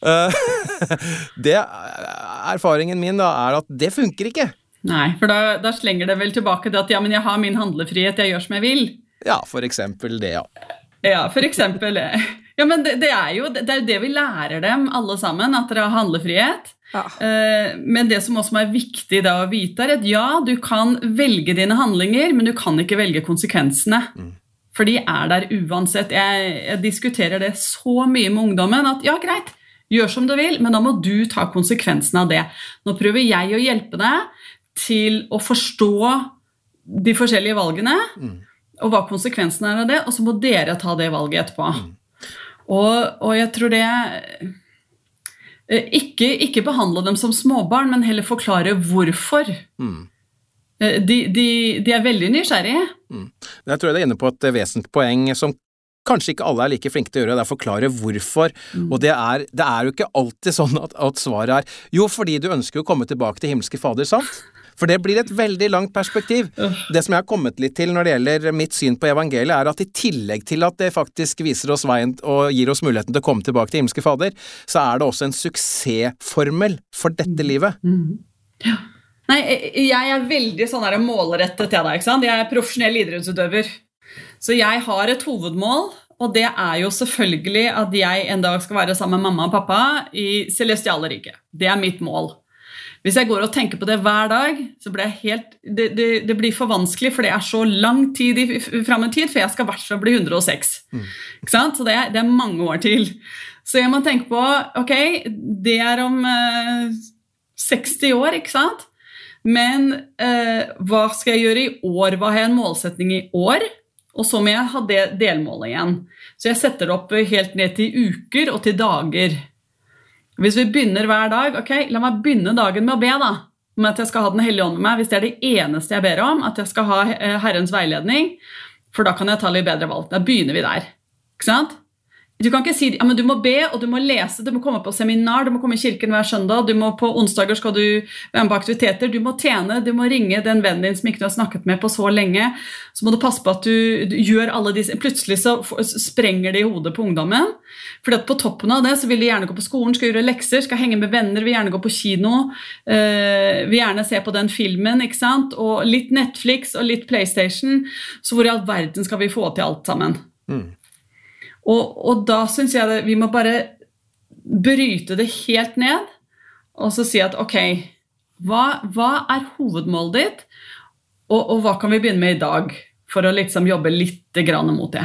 Eh, [laughs] Det Erfaringen min da er at det funker ikke. Nei, for da, da slenger det vel tilbake til at ja, men jeg har min handlefrihet, jeg gjør som jeg vil. Ja, for eksempel det, ja. Ja, for eksempel. eh, Ja, men det, det er jo det, er det vi lærer dem alle sammen, at dere har handlefrihet. Ja. Eh, Men det som også er viktig da å vite, er at ja, du kan velge dine handlinger, men du kan ikke velge konsekvensene. For de er der uansett. Jeg, jeg diskuterer det så mye med ungdommen at ja, greit, gjør som du vil, men da må du ta konsekvensen av det. Nå prøver jeg å hjelpe deg til å forstå de forskjellige valgene, og hva konsekvensen er av det, og så må dere ta det valget etterpå. Og, og jeg tror det eh, ikke, ikke behandle dem som småbarn, men heller forklare hvorfor. Mm. Eh, De, de, de er veldig nysgjerrige. Jeg tror jeg er inne på et vesentlig poeng som kanskje ikke alle er like flinke til å gjøre, det er å forklare hvorfor. Og det er, det er jo ikke alltid sånn at, at svaret er jo, fordi du ønsker å komme tilbake til himmelske Fader, sant? For det blir et veldig langt perspektiv. Det som jeg har kommet litt til når det gjelder mitt syn på evangeliet, er at i tillegg til at det faktisk viser oss veien og gir oss muligheten til å komme tilbake til himmelske Fader, så er det også en suksessformel for dette livet. Nei, jeg jeg er veldig sånn der målrettet til deg. ikke sant? Jeg er profesjonell idrettsutøver. Så jeg har et hovedmål, og det er jo selvfølgelig at jeg en dag skal være sammen med mamma og pappa i celestiale riket. Det er mitt mål. Hvis jeg går og tenker på det hver dag, så blir helt, det, det, det blir for vanskelig, for det er så lang tid fram i tid, for jeg skal i hvert fall bli 106. Ikke sant? Så det det er mange år til. Så jeg må tenke på ok, det er om eh, 60 år, ikke sant? Men eh, hva skal jeg gjøre i år? Hva har jeg en målsetning i år? Og så må jeg ha det delmålet igjen. Så jeg setter det opp helt ned til uker og til dager. Hvis vi begynner hver dag ok, La meg begynne dagen med å be. da, Om at jeg skal ha Den hellige ånd med meg. Hvis det er det eneste jeg ber om, at jeg skal ha eh, Herrens veiledning, for da kan jeg ta litt bedre valg. Da begynner vi der. Ikke sant? Du kan ikke si ja, men du må be og du må lese, du må komme på seminar, du må komme i kirken hver søndag, du må på onsdager skal du være med på aktiviteter, du må tjene, du må ringe den vennen din som ikke du har snakket med på så lenge. Så må du passe på at du, du gjør alle disse Plutselig så sprenger det i hodet på ungdommen. Fordi at på toppen av det så vil de gjerne gå på skolen, skal gjøre lekser, skal henge med venner, vil gjerne gå på kino, øh, vil gjerne se på den filmen, ikke sant? og litt Netflix og litt PlayStation. Så hvor i all verden skal vi få til alt sammen? Mm. Og, og da syns jeg det, vi må bare bryte det helt ned og så si at ok, hva, hva er hovedmålet ditt, og, og, hva kan vi begynne med i dag for å liksom jobbe litt mot det?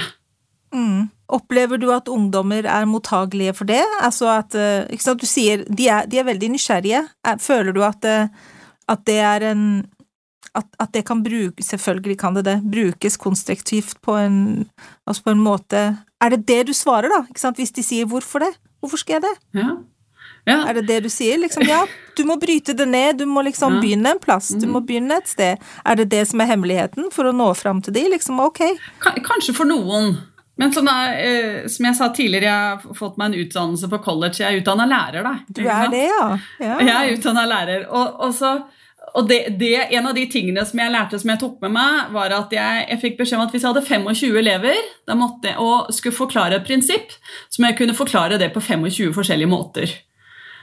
Mm. Opplever du at ungdommer er mottagelige for det? Altså at, eh, Du sier de er, de er veldig nysgjerrige. Føler du at, eh, at det er en at, at, det kan brukes Selvfølgelig kan det det. Brukes konstruktivt på en, altså på en måte Er det det du svarer, da? Ikke sant? Hvis de sier 'hvorfor det'? Hvorfor skal jeg det? Ja. Ja. Er det det du sier? Liksom, ja, du må bryte det ned, du må liksom ja. begynne en plass, du må mm. begynne et sted. Er det det som er hemmeligheten for å nå fram til de? Liksom, ok. Kanskje for noen. Men sånn er, eh, som jeg sa tidligere, jeg har fått meg en utdannelse på college. Jeg er utdanna lærer, da. Du er det, ja. ja. Jeg er utdanna lærer. Og, og så og det, det, En av de tingene som jeg lærte som jeg tok med meg, var at jeg, jeg fikk beskjed om at hvis jeg hadde 25 elever da jeg, og skulle forklare et prinsipp, så må jeg kunne forklare det på 25 forskjellige måter.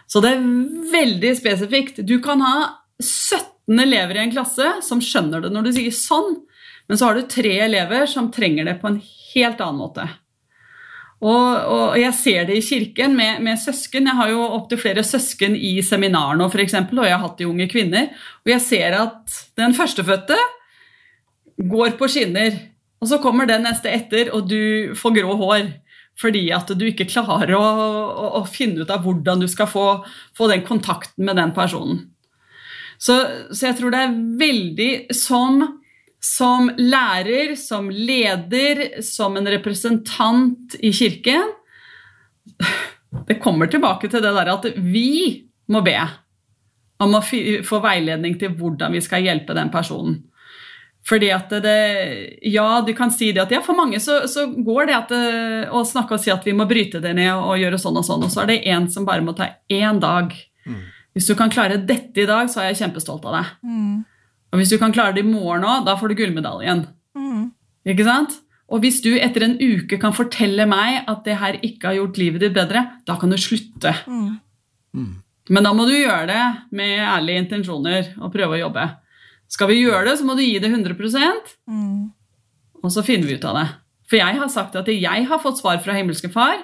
Så det er veldig spesifikt. Du kan ha 17 elever i en klasse som skjønner det når du sier sånn, men så har du tre elever som trenger det på en helt annen måte. Og, og, jeg ser det i kirken med, med søsken. Jeg har jo opptil flere søsken i seminar nå, f.eks., og jeg har hatt de unge kvinner. Og jeg ser at den førstefødte går på skinner, og så kommer den neste etter, og du får grå hår. Fordi at du ikke klarer å, å, å finne ut av hvordan du skal få, få den kontakten med den personen. Så, så jeg tror det er veldig som som lærer, som leder, som en representant i kirken Det kommer tilbake til det der at vi må be om å få veiledning til hvordan vi skal hjelpe den personen. Fordi at det, Ja, du kan si det at ja, for mange så, så går det at det, å snakke og si at vi må bryte det ned og, og gjøre sånn og sånn, og så er det én som bare må ta én dag. Mm. Hvis du kan klare dette i dag, så er jeg kjempestolt av deg. Mm. Og hvis du kan klare det i morgen òg, da får du gullmedaljen. Mm. Ikke sant? Og hvis du etter en uke kan fortelle meg at det her ikke har gjort livet ditt bedre, da kan du slutte. Mm. Mm. Men da må du gjøre det med ærlige intensjoner og prøve å jobbe. Skal vi gjøre det, så må du gi det 100 mm. og så finner vi ut av det. For jeg har sagt at jeg har fått svar fra himmelske far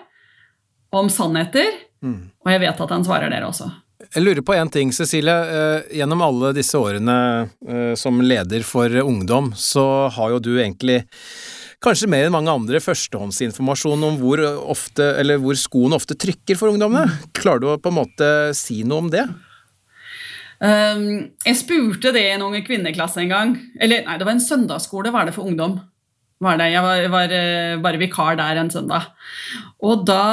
om sannheter, mm. og jeg vet at han svarer dere også. Jeg lurer på én ting, Cecilie. Eh, gjennom alle disse årene eh, som leder for ungdom, så har jo du egentlig kanskje mer enn mange andre førstehåndsinformasjon om hvor, ofte, hvor skoen ofte trykker for ungdommene. Klarer du å på en måte si noe om det? Um, jeg spurte det i en unge kvinneklasse en gang. Eller nei, det var en søndagsskole var det for ungdom var det. Jeg var, var uh, bare vikar der en søndag. Og da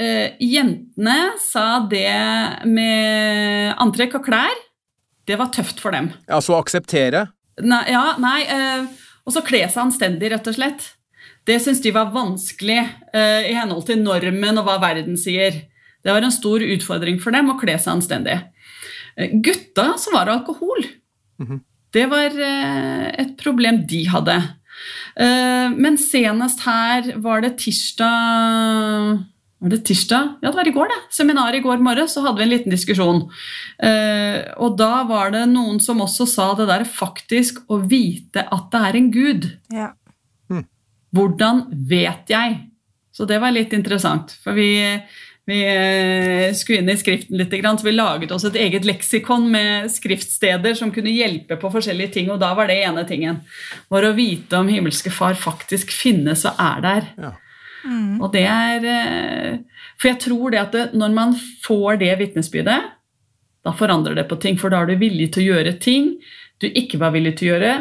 eh, jentene sa det med antrekk og klær, det var tøft for dem. Altså å akseptere? Nei, ja, nei. Eh, og så kle seg anstendig, rett og slett. Det syntes de var vanskelig i henhold til normen og hva verden sier. Det var en stor utfordring for dem å kle seg anstendig. Gutta så var det alkohol. Mm -hmm. Det var et problem de hadde. Eh, men senest her var det tirsdag var det tirsdag? Ja, det var i går, det. Seminaret i går morges, så hadde vi en liten diskusjon. Eh, og da var det noen som også sa det der faktisk å vite at det er en gud. Ja. Hm. Hvordan vet jeg? Så det var litt interessant. For vi, vi eh, skulle inn i skriften litt, så vi laget oss et eget leksikon med skriftsteder som kunne hjelpe på forskjellige ting, og da var det ene tingen. Var å vite om himmelske Far faktisk finnes og er der. Ja. Mm. Og det er eh, For jeg tror det at det, når man får det vitnesbyrdet, da forandrer det på ting, for da er du villig til å gjøre ting du ikke var villig til å gjøre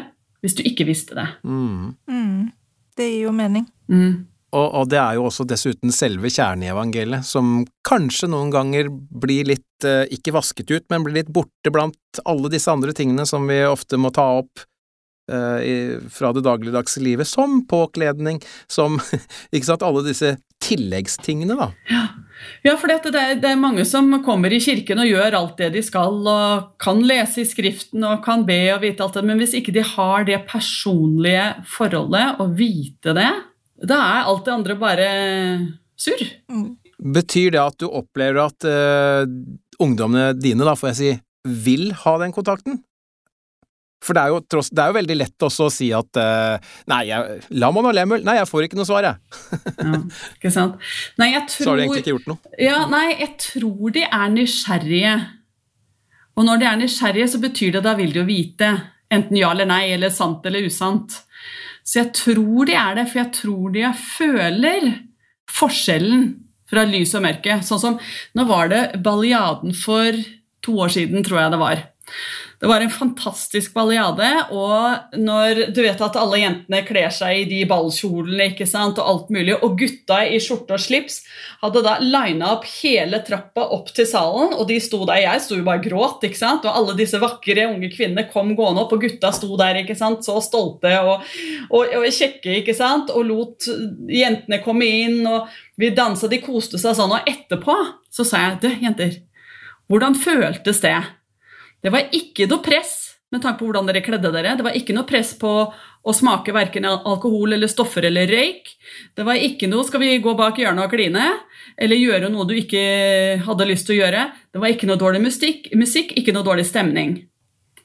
hvis du ikke visste det. Mm. Mm. Det gir jo mening. Mm. Og, og det er jo også dessuten selve kjernen i evangeliet, som kanskje noen ganger blir litt, eh, ikke vasket ut, men blir litt borte blant alle disse andre tingene som vi ofte må ta opp i, fra det dagligdagse livet, som påkledning, som [laughs] Ikke sant, alle disse tilleggstingene, da. Ja, for det, det er mange som kommer i kirken og gjør alt det de skal, og kan lese i Skriften og kan be og vite alt det, men hvis ikke de har det personlige forholdet og vite det, da er alt det andre bare surr. Mm. Betyr det at du opplever at uh, ungdommene dine, da, får jeg si, vil ha den kontakten? For det er jo, tross, det er jo veldig lett også å si at uh, nei, jeg, la meg nå lemmel, nei, jeg får ikke noe svar, jeg. Ja, ikke sant? Nei, jeg tror, Så har du egentlig ikke gjort noe. Ja, nei, jeg tror de er nysgjerrige. Og når de er nysgjerrige, så betyr det da vil de jo vite. Enten ja eller nei, eller sant eller usant. Så jeg tror de er det, for jeg tror de føler forskjellen fra lys og mørke. Sånn som Nå var det Balliaden for to år siden, tror jeg det var. Det var en fantastisk balliade, og når du vet at alle jentene kler seg i de ballkjolene ikke sant, og alt mulig, og gutta i skjorte og slips hadde da lina opp hele trappa opp til salen, og de sto der, jeg sto jo bare gråt, ikke sant, og alle disse vakre unge kvinnene kom gående opp, og gutta sto der ikke sant, så stolte og, og, og kjekke, ikke sant, og lot jentene komme inn, og vi dansa, de koste seg sånn, og etterpå så sa jeg, du jenter, hvordan føltes det? Det var ikke noe press med tanke på hvordan dere kledde dere. Det var ikke noe press på å smake verken alkohol eller stoffer eller røyk. Det var ikke noe 'skal vi gå bak hjørnet og kline' eller gjøre noe du ikke hadde lyst til å gjøre. Det var ikke noe dårlig musikk, musikk ikke noe dårlig stemning.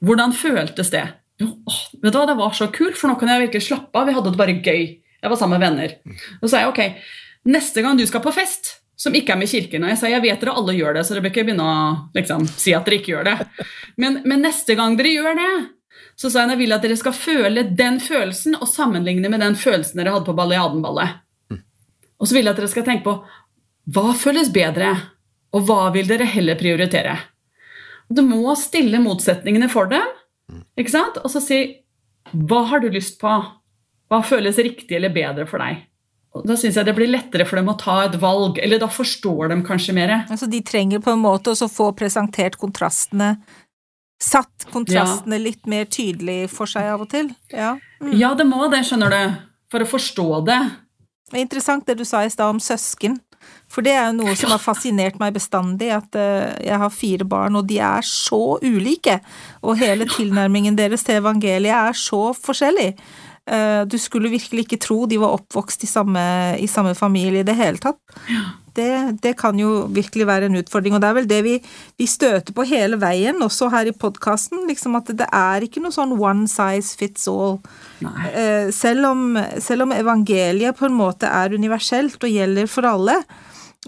Hvordan føltes det? Jo, åh, vet du hva, Det var så kult, for nå kan jeg virkelig slappe av. Vi hadde det bare gøy. Jeg var sammen med venner. Og så sa jeg ok, neste gang du skal på fest som ikke er med kirken. Og jeg sa jeg vet dere alle gjør det, så dere bør ikke begynne å liksom, si at dere ikke gjør det. Men, men, neste gang dere gjør det, så sa jeg jeg vil at dere skal føle den følelsen og sammenligne med den følelsen dere hadde på Balliadenballet. Og så vil jeg at dere skal tenke på hva føles bedre, og hva vil dere heller prioritere? Du må stille motsetningene for dem, ikke sant? og så si hva har du lyst på? Hva føles riktig eller bedre for deg? Og da syns jeg det blir lettere for dem å ta et valg, eller da forstår de kanskje mer. Altså de trenger på en måte å få presentert kontrastene Satt kontrastene ja. litt mer tydelig for seg av og til. Ja, mm. ja det må det, skjønner du. For å forstå det. Det er interessant det du sa i stad om søsken. For det er jo noe som har fascinert meg bestandig, at uh, jeg har fire barn, og de er så ulike. Og hele tilnærmingen deres til evangeliet er så forskjellig. Eh, du skulle virkelig ikke tro de var oppvokst i samme, i samme familie i det hele tatt. Det, det, kan jo virkelig være en utfordring, og det er vel det vi, vi støter på hele veien, også her i podkasten, liksom at det er ikke noe sånn one size fits all. Uh, selv, om, selv om evangeliet på en måte er universelt og gjelder for alle,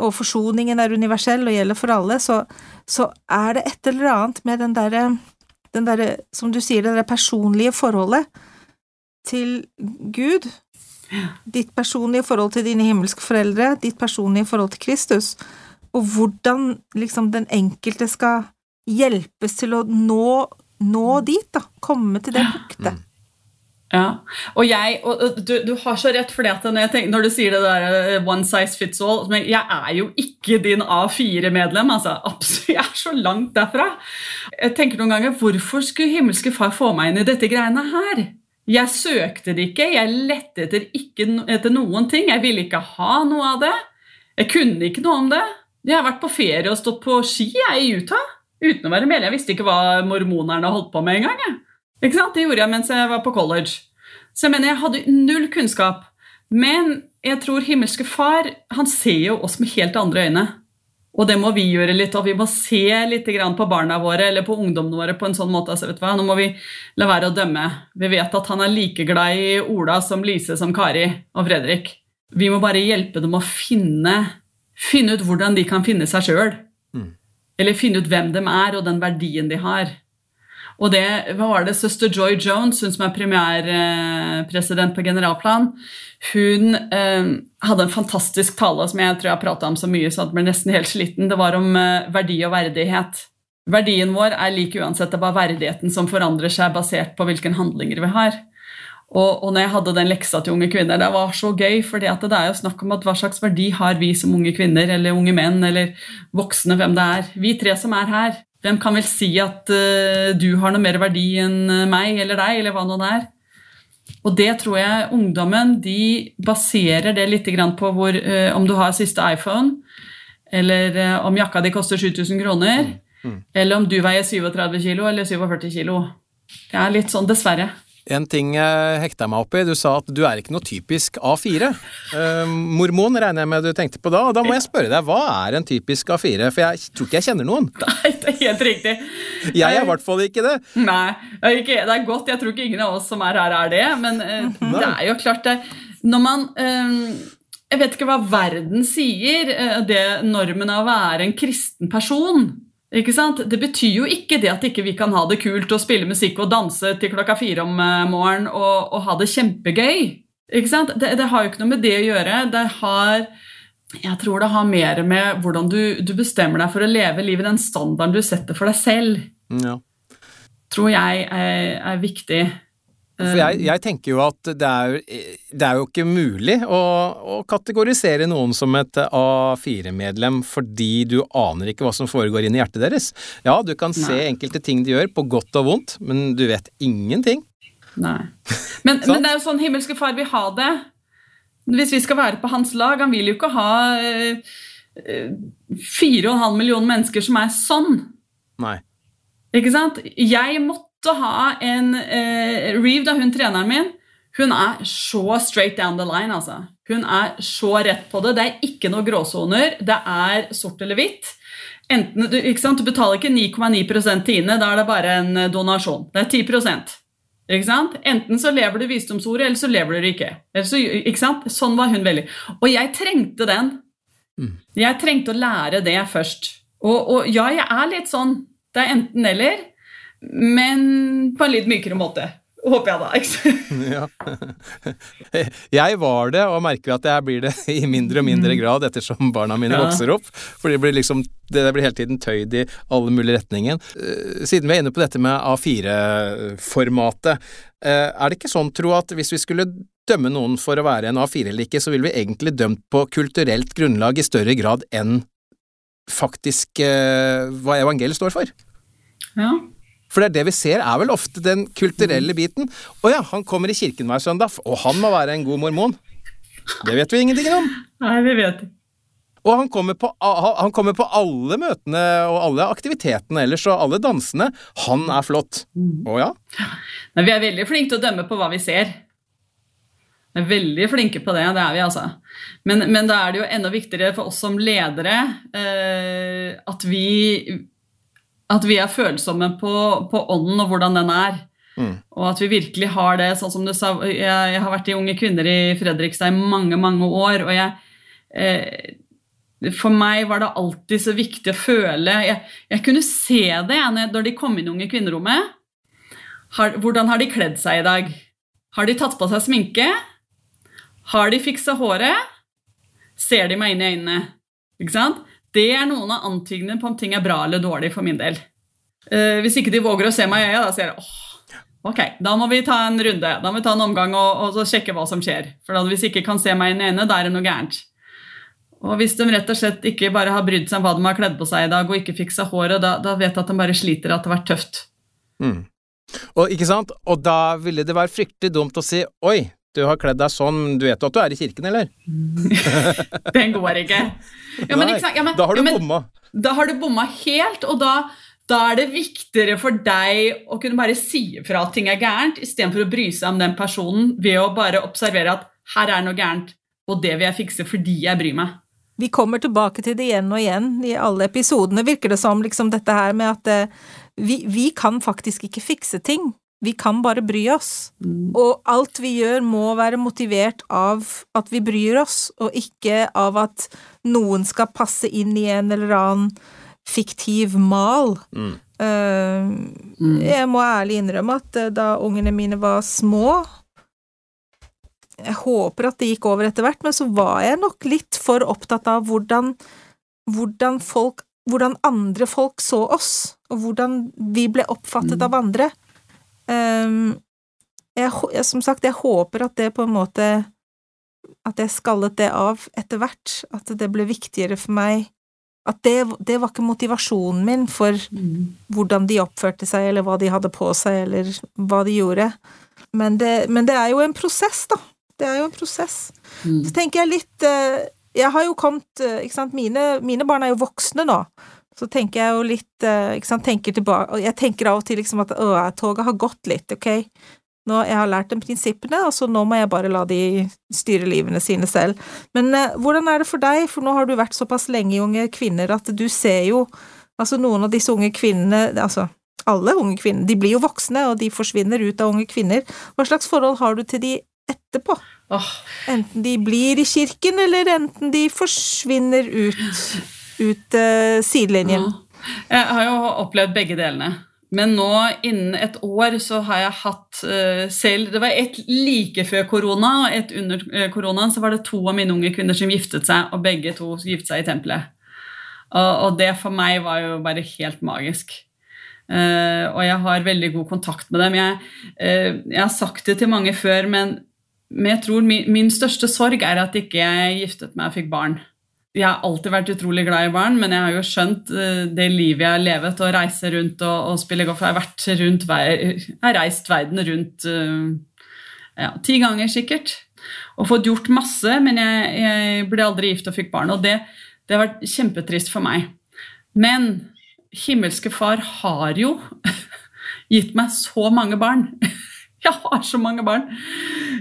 og forsoningen er universell og gjelder for alle, så, så er det et eller annet med den derre, den der, som du sier, det der personlige forholdet til Gud, ditt personlige forhold til dine himmelske foreldre, ditt personlige forhold til Kristus, og hvordan liksom den enkelte skal hjelpes til å nå, nå dit, da. Komme til det punktet. Ja, og jeg, og du, du, har så rett, for når, når, du sier det der eh, one size fits all men Jeg er jo ikke din A4-medlem. altså, absolutt, Jeg er så langt derfra. Jeg tenker noen ganger, Hvorfor skulle himmelske far få meg inn i dette greiene her? Jeg søkte det ikke, jeg lette etter, ikke, etter noen ting. Jeg ville ikke ha noe av det. Jeg kunne ikke noe om det. Jeg har vært på ferie og stått på ski jeg, i Utah uten å være medlem. Jeg visste ikke hva mormonerne holdt på med engang. Det gjorde jeg mens jeg var på college. Så jeg mener, jeg hadde null kunnskap. Men jeg tror himmelske far han ser jo oss med helt andre øyne. Og det må vi gjøre litt, og vi må se litt på barna våre eller på ungdommene våre på en sånn måte. Altså? Nå må vi la være å dømme. Vi vet at han er like glad i Ola som Lise som Kari og Fredrik. Vi må bare hjelpe dem å finne, finne ut hvordan de kan finne seg sjøl. Mm. Eller finne ut hvem de er, og den verdien de har. Og det hva var det, søster Joy Jones, hun som er premiærpresident på generalplan, hun eh, hadde en fantastisk tale som jeg tror jeg har prata om så mye så jeg ble nesten helt sliten. Det var om eh, verdi og verdighet. verdien vår er lik uansett. Det er bare verdigheten som forandrer seg basert på hvilke handlinger vi har. Og, og når jeg hadde den leksa til unge kvinner, det var så gøy, for det er jo snakk om at hva slags verdi har vi som unge kvinner eller unge menn eller voksne, hvem det er. Vi tre som er her. Hvem kan vel si at uh, du har noe mer verdi enn meg eller deg, eller hva nå det er? Og det tror jeg ungdommen de baserer det litt på hvor, uh, om du har siste iPhone, eller uh, om jakka di koster 7000 kroner, mm. Mm. eller om du veier 37 kilo eller 47 kilo. Det er litt sånn, dessverre. En ting jeg hekta meg opp i, du sa at du er ikke noe typisk A4. Uh, mormon regner jeg med du tenkte på da, og da må jeg spørre deg, hva er en typisk A4? For jeg tror ikke jeg kjenner noen. [laughs] Nei, det er helt riktig. Jeg er i hvert fall ikke det. Nei, det er godt, jeg tror ikke ingen av oss som er her er det, men uh, det er jo klart det Når man uh, Jeg vet ikke hva verden sier, eh, det normen av å være en kristen person ikke sant? Det betyr jo ikke det at ikke vi kan ha det kult og spille musikk og danse til klokka fire om eh, morgenen og, og ha det kjempegøy. Ikke sant? Det, det, har jo ikke noe med det å gjøre. Det har jeg tror det har mer med hvordan du, du bestemmer deg for å leve livet, den standarden du setter for deg selv. Ja. Tror jeg er, er viktig. For jeg, um, jeg, tenker jo at det er, det er jo ikke mulig å, å, kategorisere noen som et A4-medlem fordi du aner ikke hva som foregår inni hjertet deres. Ja, du kan se Nei. enkelte ting de gjør, på godt og vondt, men du vet ingenting. Nei. Men, [laughs] men det er jo sånn himmelske far vil ha det. Hvis vi skal være på hans lag Han vil jo ikke ha eh, fire og en halv million mennesker som er sånn. Nei. Ikke sant? Jeg måtte å ha en eh, Reeve, da hun treneren min, hun er så straight down the line, altså. Hun er så rett på det. Det er ikke noe gråsoner. Det er sort eller hvitt. Enten, du, du betaler ikke 9,9 til Ine, da er det bare en eh, donasjon. Det er 10 ikke sant? Enten så lever du visdomsordet, eller så lever du ikke. Så, ikke? Sånn var hun veldig. Og jeg trengte den. Mm. Jeg trengte å lære det først. Og, og ja, jeg er litt sånn. Det er enten-eller. Men på en litt mykere måte. Håper jeg, da. [laughs] ja. [laughs] Jeg var det, og merker at jeg blir det [laughs] i mindre og mindre grad ettersom barna mine ja. vokser opp. For det blir liksom det blir hele tiden tøyd i alle mulige retninger. Eh, siden vi er inne på dette med A4-formatet, eh, er det ikke sånn, tro, at hvis vi skulle dømme noen for å være en A4 eller ikke, så ville vi egentlig dømt på kulturelt grunnlag i større grad enn faktisk eh, hva evangeliet står for? Ja. For det er det vi ser, er vel ofte den kulturelle biten. Å ja, han kommer i kirken hver søndag, og han må være en god mormon. Det vet vi ingenting om. Nei, vi vet ikke. Og han kommer, på, han kommer, på, alle møtene og alle aktivitetene ellers, og alle dansene. Han er flott. Mm. Å ja? Men vi er veldig flinke til å dømme på hva vi ser. Vi er veldig flinke på det, det er vi altså. Men, men da er det jo enda viktigere for oss som ledere eh, at vi at vi er følsomme på, på, ånden og hvordan den er. Mm. Og at vi virkelig har det, sånn som du sa Jeg, jeg har vært i Unge kvinner i Fredrikstad i mange, mange år, og jeg eh, For meg var det alltid så viktig å føle Jeg, jeg kunne se det når de kom inn i Unge kvinnerommet. Har, hvordan har de kledd seg i dag? Har de tatt på seg sminke? Har de fiksa håret? Ser de meg inn i øynene? Ikke sant? Det er noen av antydningene på om ting er bra eller dårlig for min del. Uh, hvis ikke de våger å se meg i øya, da sier jeg åh, ok, da må vi ta en runde. Da må vi ta en omgang og, og sjekke hva som skjer. For da, hvis de ikke kan se meg inn i øynene, da er det noe gærent. Og hvis de rett og slett ikke bare har brydd seg om hva de har kledd på seg i dag, og ikke fiksa håret, da, da vet jeg at de bare sliter, at det har vært tøft. Mm. Og, ikke sant? og da ville det være fryktelig dumt å si oi, du har kledd deg sånn, du vet jo at du er i kirken, eller? [laughs] Den går ikke. Ja, men, ikke ja, men, da har du ja, bomma. Da har du bomma helt, og da, da, er det viktigere for deg å kunne bare si fra at ting er gærent, istedenfor å bry seg om den personen ved å bare observere at her er noe gærent, og det vil jeg fikse fordi jeg bryr meg. Vi kommer tilbake til det igjen og igjen i alle episodene, virker det som, liksom dette her med at eh, vi, vi kan faktisk ikke fikse ting. Vi kan bare bry oss. Mm. Og alt vi gjør må være motivert av at vi bryr oss, og ikke av at noen skal passe inn i en eller annen fiktiv mal. Mm. Uh, jeg må ærlig innrømme at uh, da ungene mine var små Jeg håper at det gikk over etter hvert, men så var jeg nok litt for opptatt av hvordan, hvordan folk hvordan andre folk så oss, og hvordan vi ble oppfattet Mm. av andre. Um, jeg, som sagt, jeg håper at det på en måte At jeg skallet det av etter hvert. At det ble viktigere for meg At det, det var ikke motivasjonen min for Mm. hvordan de oppførte seg, eller hva de hadde på seg, eller hva de gjorde. Men det, men det er jo en prosess, da. Det er jo en prosess. Mm. Så tenker jeg litt eh, Jeg har jo kommet eh, Ikke sant, mine, mine barn er jo voksne nå. Så tenker jeg jo litt eh, Ikke sant, tenker tilbake jeg tenker av og til liksom at å, toget har gått litt, ok? Nå, jeg har lært dem prinsippene, og så nå må jeg bare la de styre livene sine selv. Men eh, hvordan er det for deg, for nå har du vært såpass lenge i Unge kvinner at du ser jo Altså, noen av disse unge kvinnene Altså, alle unge kvinner, de blir jo voksne, og de forsvinner ut av Unge kvinner. Hva slags forhold har du til de etterpå? Enten de blir i kirken, eller enten de forsvinner ut, ut uh, sidelinjen. Ja. Jeg har jo opplevd begge delene. Men nå, innen et år, så har jeg hatt uh, selv Det var ett like før korona, og ett under uh, koronaen. Så var det to av mine unge kvinner som giftet seg, og begge to giftet seg i tempelet. Og, og det for meg var jo bare helt magisk. Uh, og jeg har veldig god kontakt med dem. Jeg, uh, jeg har sagt det til mange før, men, men jeg tror min, min største sorg er at ikke jeg giftet meg og fikk barn. Jeg har alltid vært utrolig glad i barn, men jeg har jo skjønt eh, det livet jeg har levet, å reise rundt og, og spille golf. Jeg har, vært rundt, jeg har reist verden rundt eh, ja, ti ganger sikkert. Og fått gjort masse, men jeg, jeg ble aldri gift og fikk barn. Og det, det har vært kjempetrist for meg. Men himmelske far har jo [laughs] gitt meg så mange barn. [laughs] Jeg har så mange barn.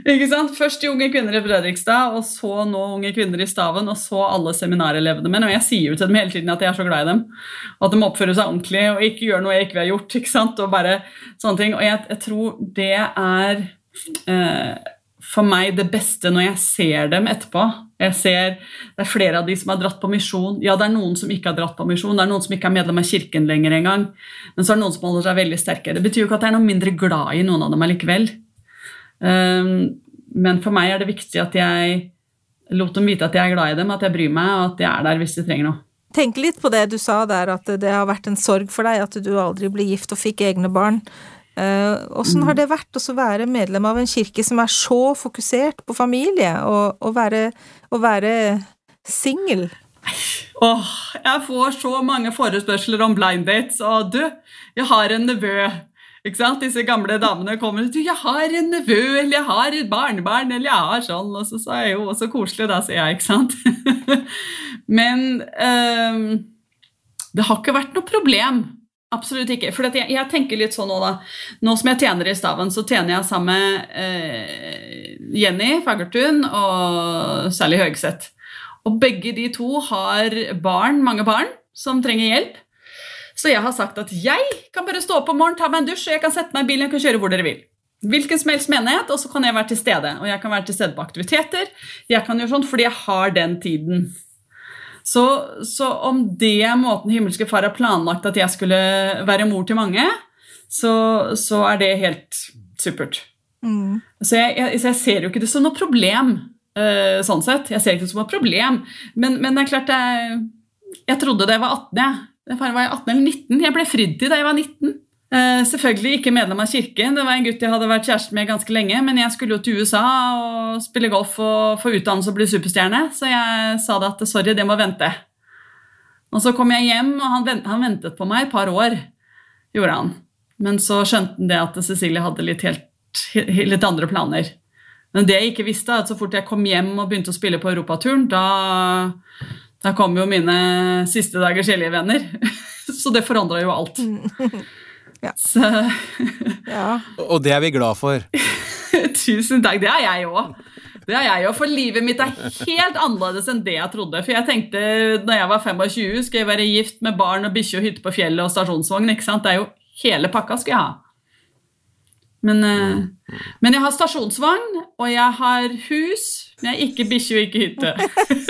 Ikke sant? Først de unge kvinner i Fredrikstad, og så nå unge kvinner i Staven, og så alle seminarelevene mine. Og jeg sier jo til dem hele tiden at jeg er så glad i dem. Og at de oppfører seg ordentlig og ikke gjør noe jeg ikke vil ha gjort. [laughs] ikke sant? Og bare sånne ting. Og jeg, jeg tror det er eh, for meg det beste når jeg ser dem etterpå. Jeg ser Det er flere av de som har dratt på misjon. Ja, det er noen som ikke har dratt på misjon. Det er noen som ikke er medlem av kirken lenger engang. Men så er det noen som holder seg veldig sterke. Det betyr jo ikke at jeg er noe mindre glad i noen av dem allikevel. Um, men for meg er det viktig at jeg lot dem vite at jeg er glad i dem, at jeg bryr meg, og at jeg er der hvis de trenger noe. Tenk litt på det du sa der, at det har vært en sorg for deg at du aldri ble gift og fikk egne barn. Åssen har det vært å være medlem av en kirke som er så fokusert på familie, og, og være, og være singel? Åh, jeg får så mange forespørsler om blind dates, og du, jeg har en nevø. Ikke sant? Disse gamle damene kommer og du, 'Jeg har en nevø', eller 'jeg har et barnebarn', eller 'jeg har sånn', og så sa jeg jo så koselig, da, sier jeg, ikke sant? [laughs] Men um, det har ikke vært noe problem. Absolutt ikke. For jeg, jeg tenker litt sånn nå, da. Nå som jeg tjener i Staven, så tjener jeg sammen med eh, Jenny Fagertun og Sally Høgseth. Og begge de to har barn, mange barn, som trenger hjelp. Så jeg har sagt at jeg kan bare stå opp om morgenen, ta meg en dusj, og jeg kan sette meg i bilen og kjøre hvor dere vil. Hvilken som helst menighet, og så kan jeg være til stede. Og jeg kan være til stede på aktiviteter. Jeg kan gjøre sånn fordi jeg har den tiden. Så, så om det er måten himmelske far har planlagt at jeg skulle være mor til mange, så, så er det helt supert. Mm. Så jeg, jeg, så jeg ser jo ikke det som noe problem, uh, sånn sett. Jeg ser ikke det som noe problem. Men, men det er klart jeg, jeg trodde da jeg var 18, jeg. Var jeg 18 eller 19? Jeg ble fridd til da jeg var 19. Eh, selvfølgelig ikke medlem av kirken. Det var en gutt jeg hadde vært kjæreste med ganske lenge. Men jeg skulle jo til USA og spille golf og få utdannelse og bli superstjerne. Så jeg sa det at sorry, det må vente. Og så kom jeg hjem, og han, vent, han ventet på meg et par år. Gjorde han. Men så skjønte han det at Cecilie hadde litt, helt, litt andre planer. Men det jeg ikke visste, at så fort jeg kom hjem og begynte å spille på europaturen, da, da kom jo mine siste dagers hellige venner. [laughs] Så det forandra jo alt. [laughs] Ja. [laughs] Så Ja. Og det er vi glad for. [laughs] tusen takk. Det er jeg òg. Det er jeg òg, for livet mitt er helt annerledes enn det jeg trodde. For jeg tenkte da jeg var 25, skal jeg være gift med barn og bikkje og hytte på fjellet og stasjonsvogn. ikke sant? Det er jo hele pakka skal jeg ha. Men, eh, men jeg har stasjonsvogn, og jeg har hus, men jeg har ikke bikkje og ikke hytte.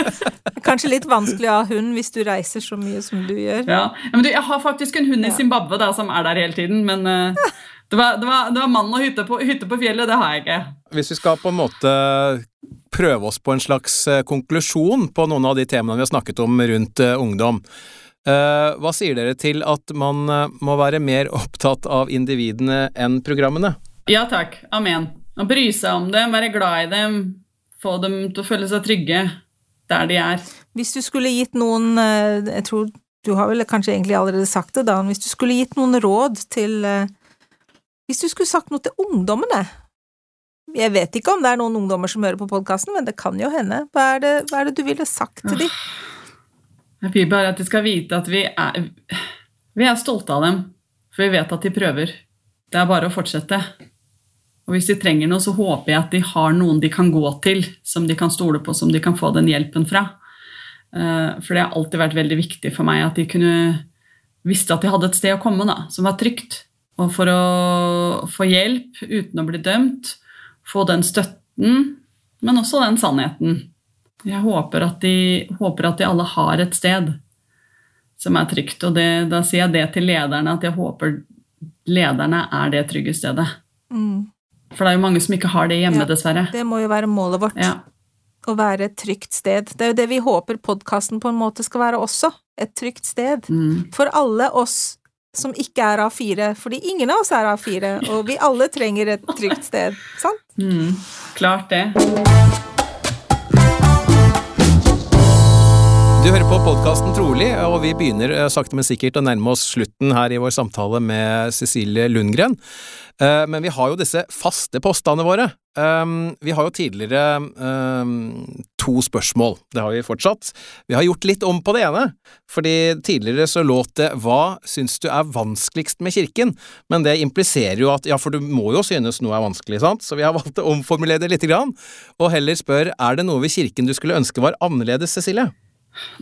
[laughs] Kanskje litt vanskelig å ha hund hvis du reiser så mye som du gjør. Ja. Men du, jeg har faktisk en hund i Zimbabwe da, som er der hele tiden, men eh, det, var, det, var, det var mann og hytte på, hytte på fjellet, det har jeg ikke. Hvis vi skal på en måte prøve oss på en slags eh, konklusjon på noen av de temaene vi har snakket om rundt ungdom, hva sier dere til at man eh, må være mer [laughs] opptatt av individene enn programmene? Ja takk. Amen. Å bry seg om dem, være glad i dem, få dem til å føle seg trygge der de er. Hvis du skulle gitt noen eh, Jeg tror du har vel kanskje egentlig allerede sagt det, Dan. Hvis du skulle gitt noen råd til eh, Hvis du skulle sagt noe til ungdommene Jeg vet ikke om det er noen ungdommer som hører på podkasten, men det kan jo hende. Hva er det, hva er det du ville sagt til dem? Jeg vil bare at de skal vite at vi er, vi er stolte av dem, for vi vet at de prøver. Det er bare å fortsette. Og hvis de trenger noe, så håper jeg at de har noen de kan gå til, som de kan stole på, som de kan få den hjelpen fra. Eh, For det har alltid vært veldig viktig for meg at de kunne visste at de hadde et sted å komme da, som var trygt. Og for å få hjelp uten å bli dømt, få den støtten, men også den sannheten. Jeg håper at de, håper at de alle har et sted som er trygt. Og det, da sier jeg det til lederne, at jeg håper lederne er det trygge stedet. Mm. For det er jo mange som ikke har det hjemme, Ja. dessverre. Det må jo være målet vårt. Ja. Å være et trygt sted. Det er jo det vi håper podkasten på en måte skal være også. Et trygt sted. Mm. For alle oss som ikke er A4, fordi ingen av oss er A4, og vi alle trenger et trygt sted. Sant? Mm. Klart det. Du hører på podkasten Trolig, og vi begynner eh, sakte, men sikkert å nærme oss slutten her i vår samtale med Cecilie Lundgren. Eh, Men vi har jo disse faste postene våre. Um, Vi har jo tidligere um, to spørsmål. Det har vi fortsatt. Vi har gjort litt om på det ene, fordi tidligere så låt det 'Hva syns du er vanskeligst med kirken?' Men det impliserer jo at ja, for du må jo synes noe er vanskelig, sant? Så vi har valgt å omformulere det lite grann, og heller spør 'Er det noe ved kirken du skulle ønske var annerledes', Cecilie?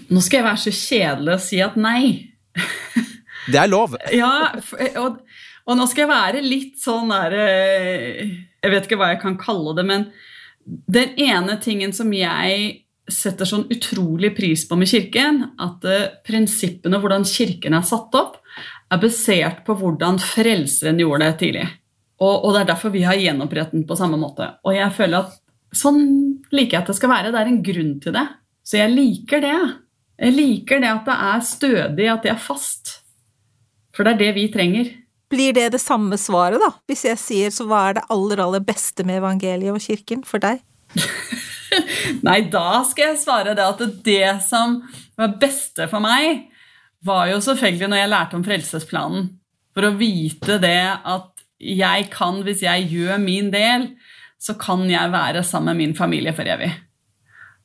Nå skal jeg være så kjedelig og si at nei. Det er lov. Ja, og, og nå skal jeg være litt sånn der eh, Jeg vet ikke hva jeg kan kalle det, men den ene tingen som jeg setter sånn utrolig pris på med kirken, at eh, prinsippene, hvordan kirken er satt opp, er basert på hvordan frelseren gjorde det tidlig. Og, og det er derfor vi har gjenopprettet den på samme måte. Og jeg føler at sånn liker jeg at det skal være. Det er en grunn til det. Så jeg liker det. Jeg liker det at det er stødig, at det er fast. For det er det vi trenger. Blir det det samme svaret, da? Hvis jeg sier så hva er det aller, aller beste med evangeliet og kirken for deg? [laughs] Nei, da skal jeg svare det at det som var beste for meg, var jo selvfølgelig når jeg lærte om frelsesplanen. For å vite det at jeg kan, hvis jeg gjør min del, så kan jeg være sammen med min familie for evig.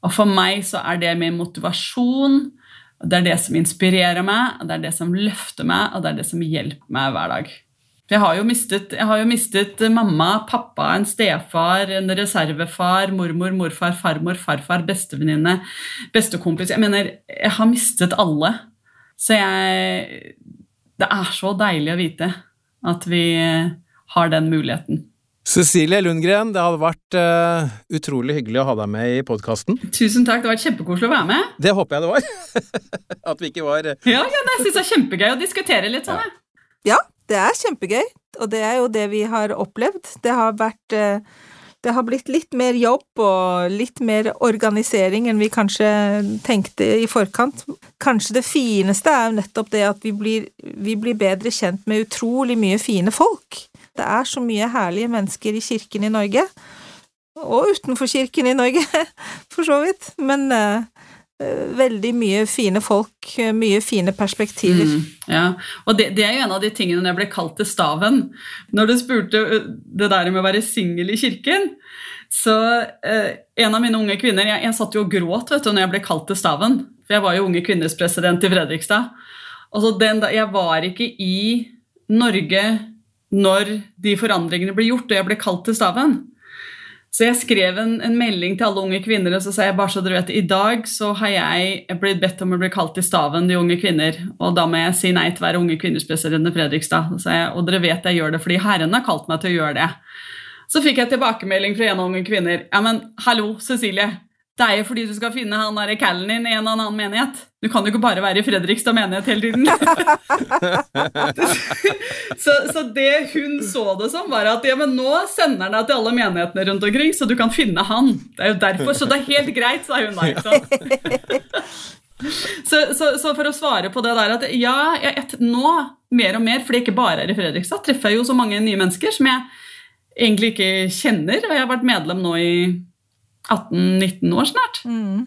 Og for meg så er det min motivasjon, det er det som inspirerer meg, det er det som løfter meg, og det er det som hjelper meg hver dag. Jeg har mistet, jeg har jo mistet mamma, pappa, en stefar, en reservefar, mormor, morfar, farmor, farfar, bestevenninne, bestekompis Jeg mener, jeg har mistet alle. Så jeg Det er så deilig å vite at vi har den muligheten. Cecilie Lundgren, det hadde vært uh, utrolig hyggelig å ha deg med i podkasten. Tusen takk, det har vært kjempekoselig å være med. Det håper jeg det var. [laughs] At vi ikke var Ja, ja det syns det er kjempegøy å diskutere litt sånn. jeg. Ja, det er kjempegøy, og det er jo det vi har opplevd. Det har vært uh, Det har blitt litt mer jobb og litt mer organisering enn vi kanskje tenkte i forkant. Kanskje det fineste er jo nettopp det at vi blir, vi blir bedre kjent med utrolig mye fine folk. Det er så mye herlige mennesker i kirken i Norge, og utenfor kirken i Norge, [laughs] for så vidt, men eh, veldig mye fine folk, mye fine perspektiver. Mm, ja, og det, det er jo en av de tingene når jeg ble kalt til staven. Når du spurte det der med å være singel i kirken, så eh, en av mine unge kvinner Jeg, jeg satt jo og gråt vet du, når jeg ble kalt til staven, for jeg var jo Unge kvinners president i Fredrikstad. Altså den, jeg var ikke i Norge når de forandringene ble gjort, og jeg ble kalt til staven. Så jeg skrev en, en melding til alle unge kvinner og så sa jeg bare så dere vet, i dag så har jeg blitt bedt om å bli kalt til staven, de unge kvinner, og da må jeg si nei til å være unge kvinners president i Fredrikstad. Jeg, og dere vet jeg gjør det fordi Herren har kalt meg til å gjøre det. Så fikk jeg tilbakemelding fra en av unge kvinner. Ja, men hallo, Cecilie. Det er jo fordi du skal finne han der callen din i en eller annen menighet. Du kan jo ikke bare være i Fredrikstad menighet hele tiden. [laughs] så, så det hun så det som, var at ja, men nå sender han deg til alle menighetene rundt omkring, så du kan finne han. Det er jo derfor, så det er helt greit, sa hun da. ikke? Så, så, så, for å svare på det der at ja, jeg, et, nå mer og mer, fordi jeg ikke bare er i Fredrikstad, treffer jeg jo så mange nye mennesker som jeg egentlig ikke kjenner. Og jeg har vært medlem nå i 18-19 år snart. Mm.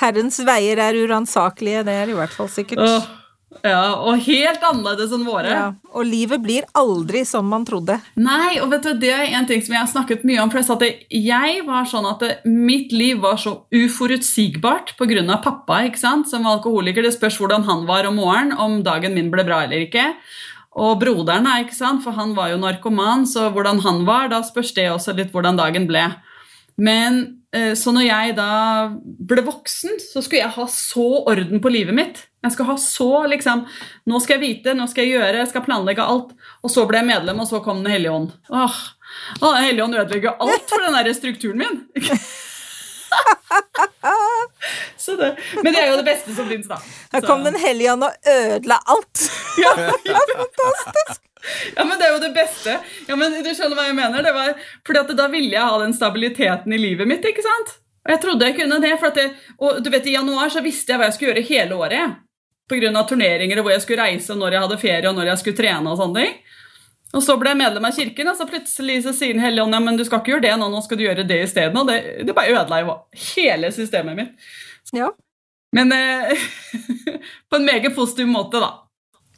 Herrens veier er uransakelige, det er i hvert fall sikkert. Åh, ja, Og helt annerledes enn våre. Ja, og livet blir aldri som man trodde. Nei, og vet du, det er en ting som jeg har snakket mye om. for Jeg var sånn at mitt liv var så uforutsigbart pga. pappa ikke sant? som alkoholiker. Det spørs hvordan han var om morgenen, om dagen min ble bra eller ikke. Og broderen, ikke sant? for han var jo narkoman, så hvordan han var, da spørs det også litt hvordan dagen ble. Men så når jeg da ble voksen, så skulle jeg ha så orden på livet mitt. Jeg skulle ha så liksom Nå skal jeg vite, nå skal jeg gjøre, jeg skal planlegge alt. Og så ble jeg medlem, og så kom Den hellige ånd. Åh, Den hellige ånd ødelegger alt for den der strukturen min. [laughs] det, men det er jo det beste som fins, da. Her kom Den hellige ånd og ødela alt. Ja, [laughs] ja. Fantastisk. Ja, men det er jo det beste. Ja, men Du skjønner hva jeg mener? Det var, fordi Da ville jeg ha den stabiliteten i livet mitt. ikke sant? Og jeg trodde jeg kunne det. det, og du vet, I januar så visste jeg hva jeg skulle gjøre hele året. Pga. turneringer og hvor jeg skulle reise, og når jeg hadde ferie og når jeg skulle trene. Og sånne ting. Og så ble jeg medlem av kirken, og så plutselig så sier Den hellige ånd ja, men du skal ikke gjøre det nå, nå skal du gjøre det isteden. Og det, det bare ødela jo hele systemet mitt. Ja. Men eh, [laughs] på en meget positiv måte, da.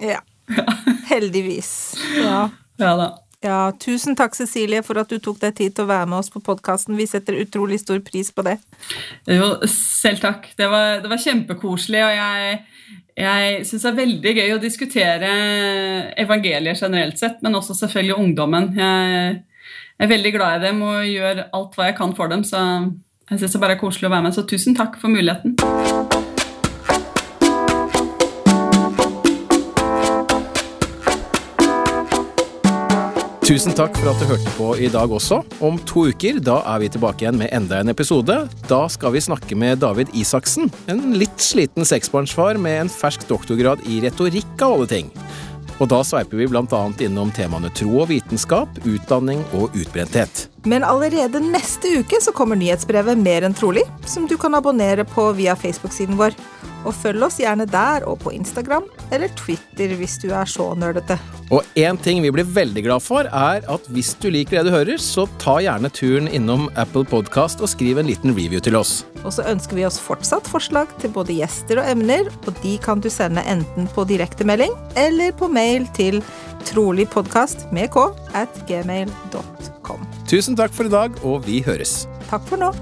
Ja. [laughs] Heldigvis. Ja. ja da. Ja, tusen takk, Cecilie, for at du tok deg tid til å være med oss på podkasten. Vi setter utrolig stor pris på det. Jo, selv takk. Det var, det var kjempekoselig, og jeg, jeg syns det er veldig gøy å diskutere evangeliet generelt sett, men også selvfølgelig ungdommen. Jeg er veldig glad i dem og gjør alt hva jeg kan for dem, så jeg syns det bare er koselig å være med. Så tusen takk for muligheten. Tusen takk for at du hørte på i dag også. Om to uker da er vi tilbake igjen med enda en episode. Da skal vi snakke med David Isaksen, en litt sliten seksbarnsfar med en fersk doktorgrad i retorikk av alle ting. Og da sveiper vi annet innom temaene tro og vitenskap, utdanning og utbrenthet. Men allerede neste uke så kommer nyhetsbrevet Mer enn trolig, som du kan abonnere på via Facebook-siden vår. Og følg oss gjerne der og på Instagram eller Twitter hvis du er så nerdete. Og én ting vi blir veldig glad for, er at hvis du liker det du hører, så ta gjerne turen innom Apple Podkast og skriv en liten review til oss. Og så ønsker vi oss fortsatt forslag til både gjester og emner, og de kan du sende enten på direktemelding eller på mail til troligpodkast med k at gmail.com. Tusen takk for i dag, og vi høres. Takk for nå.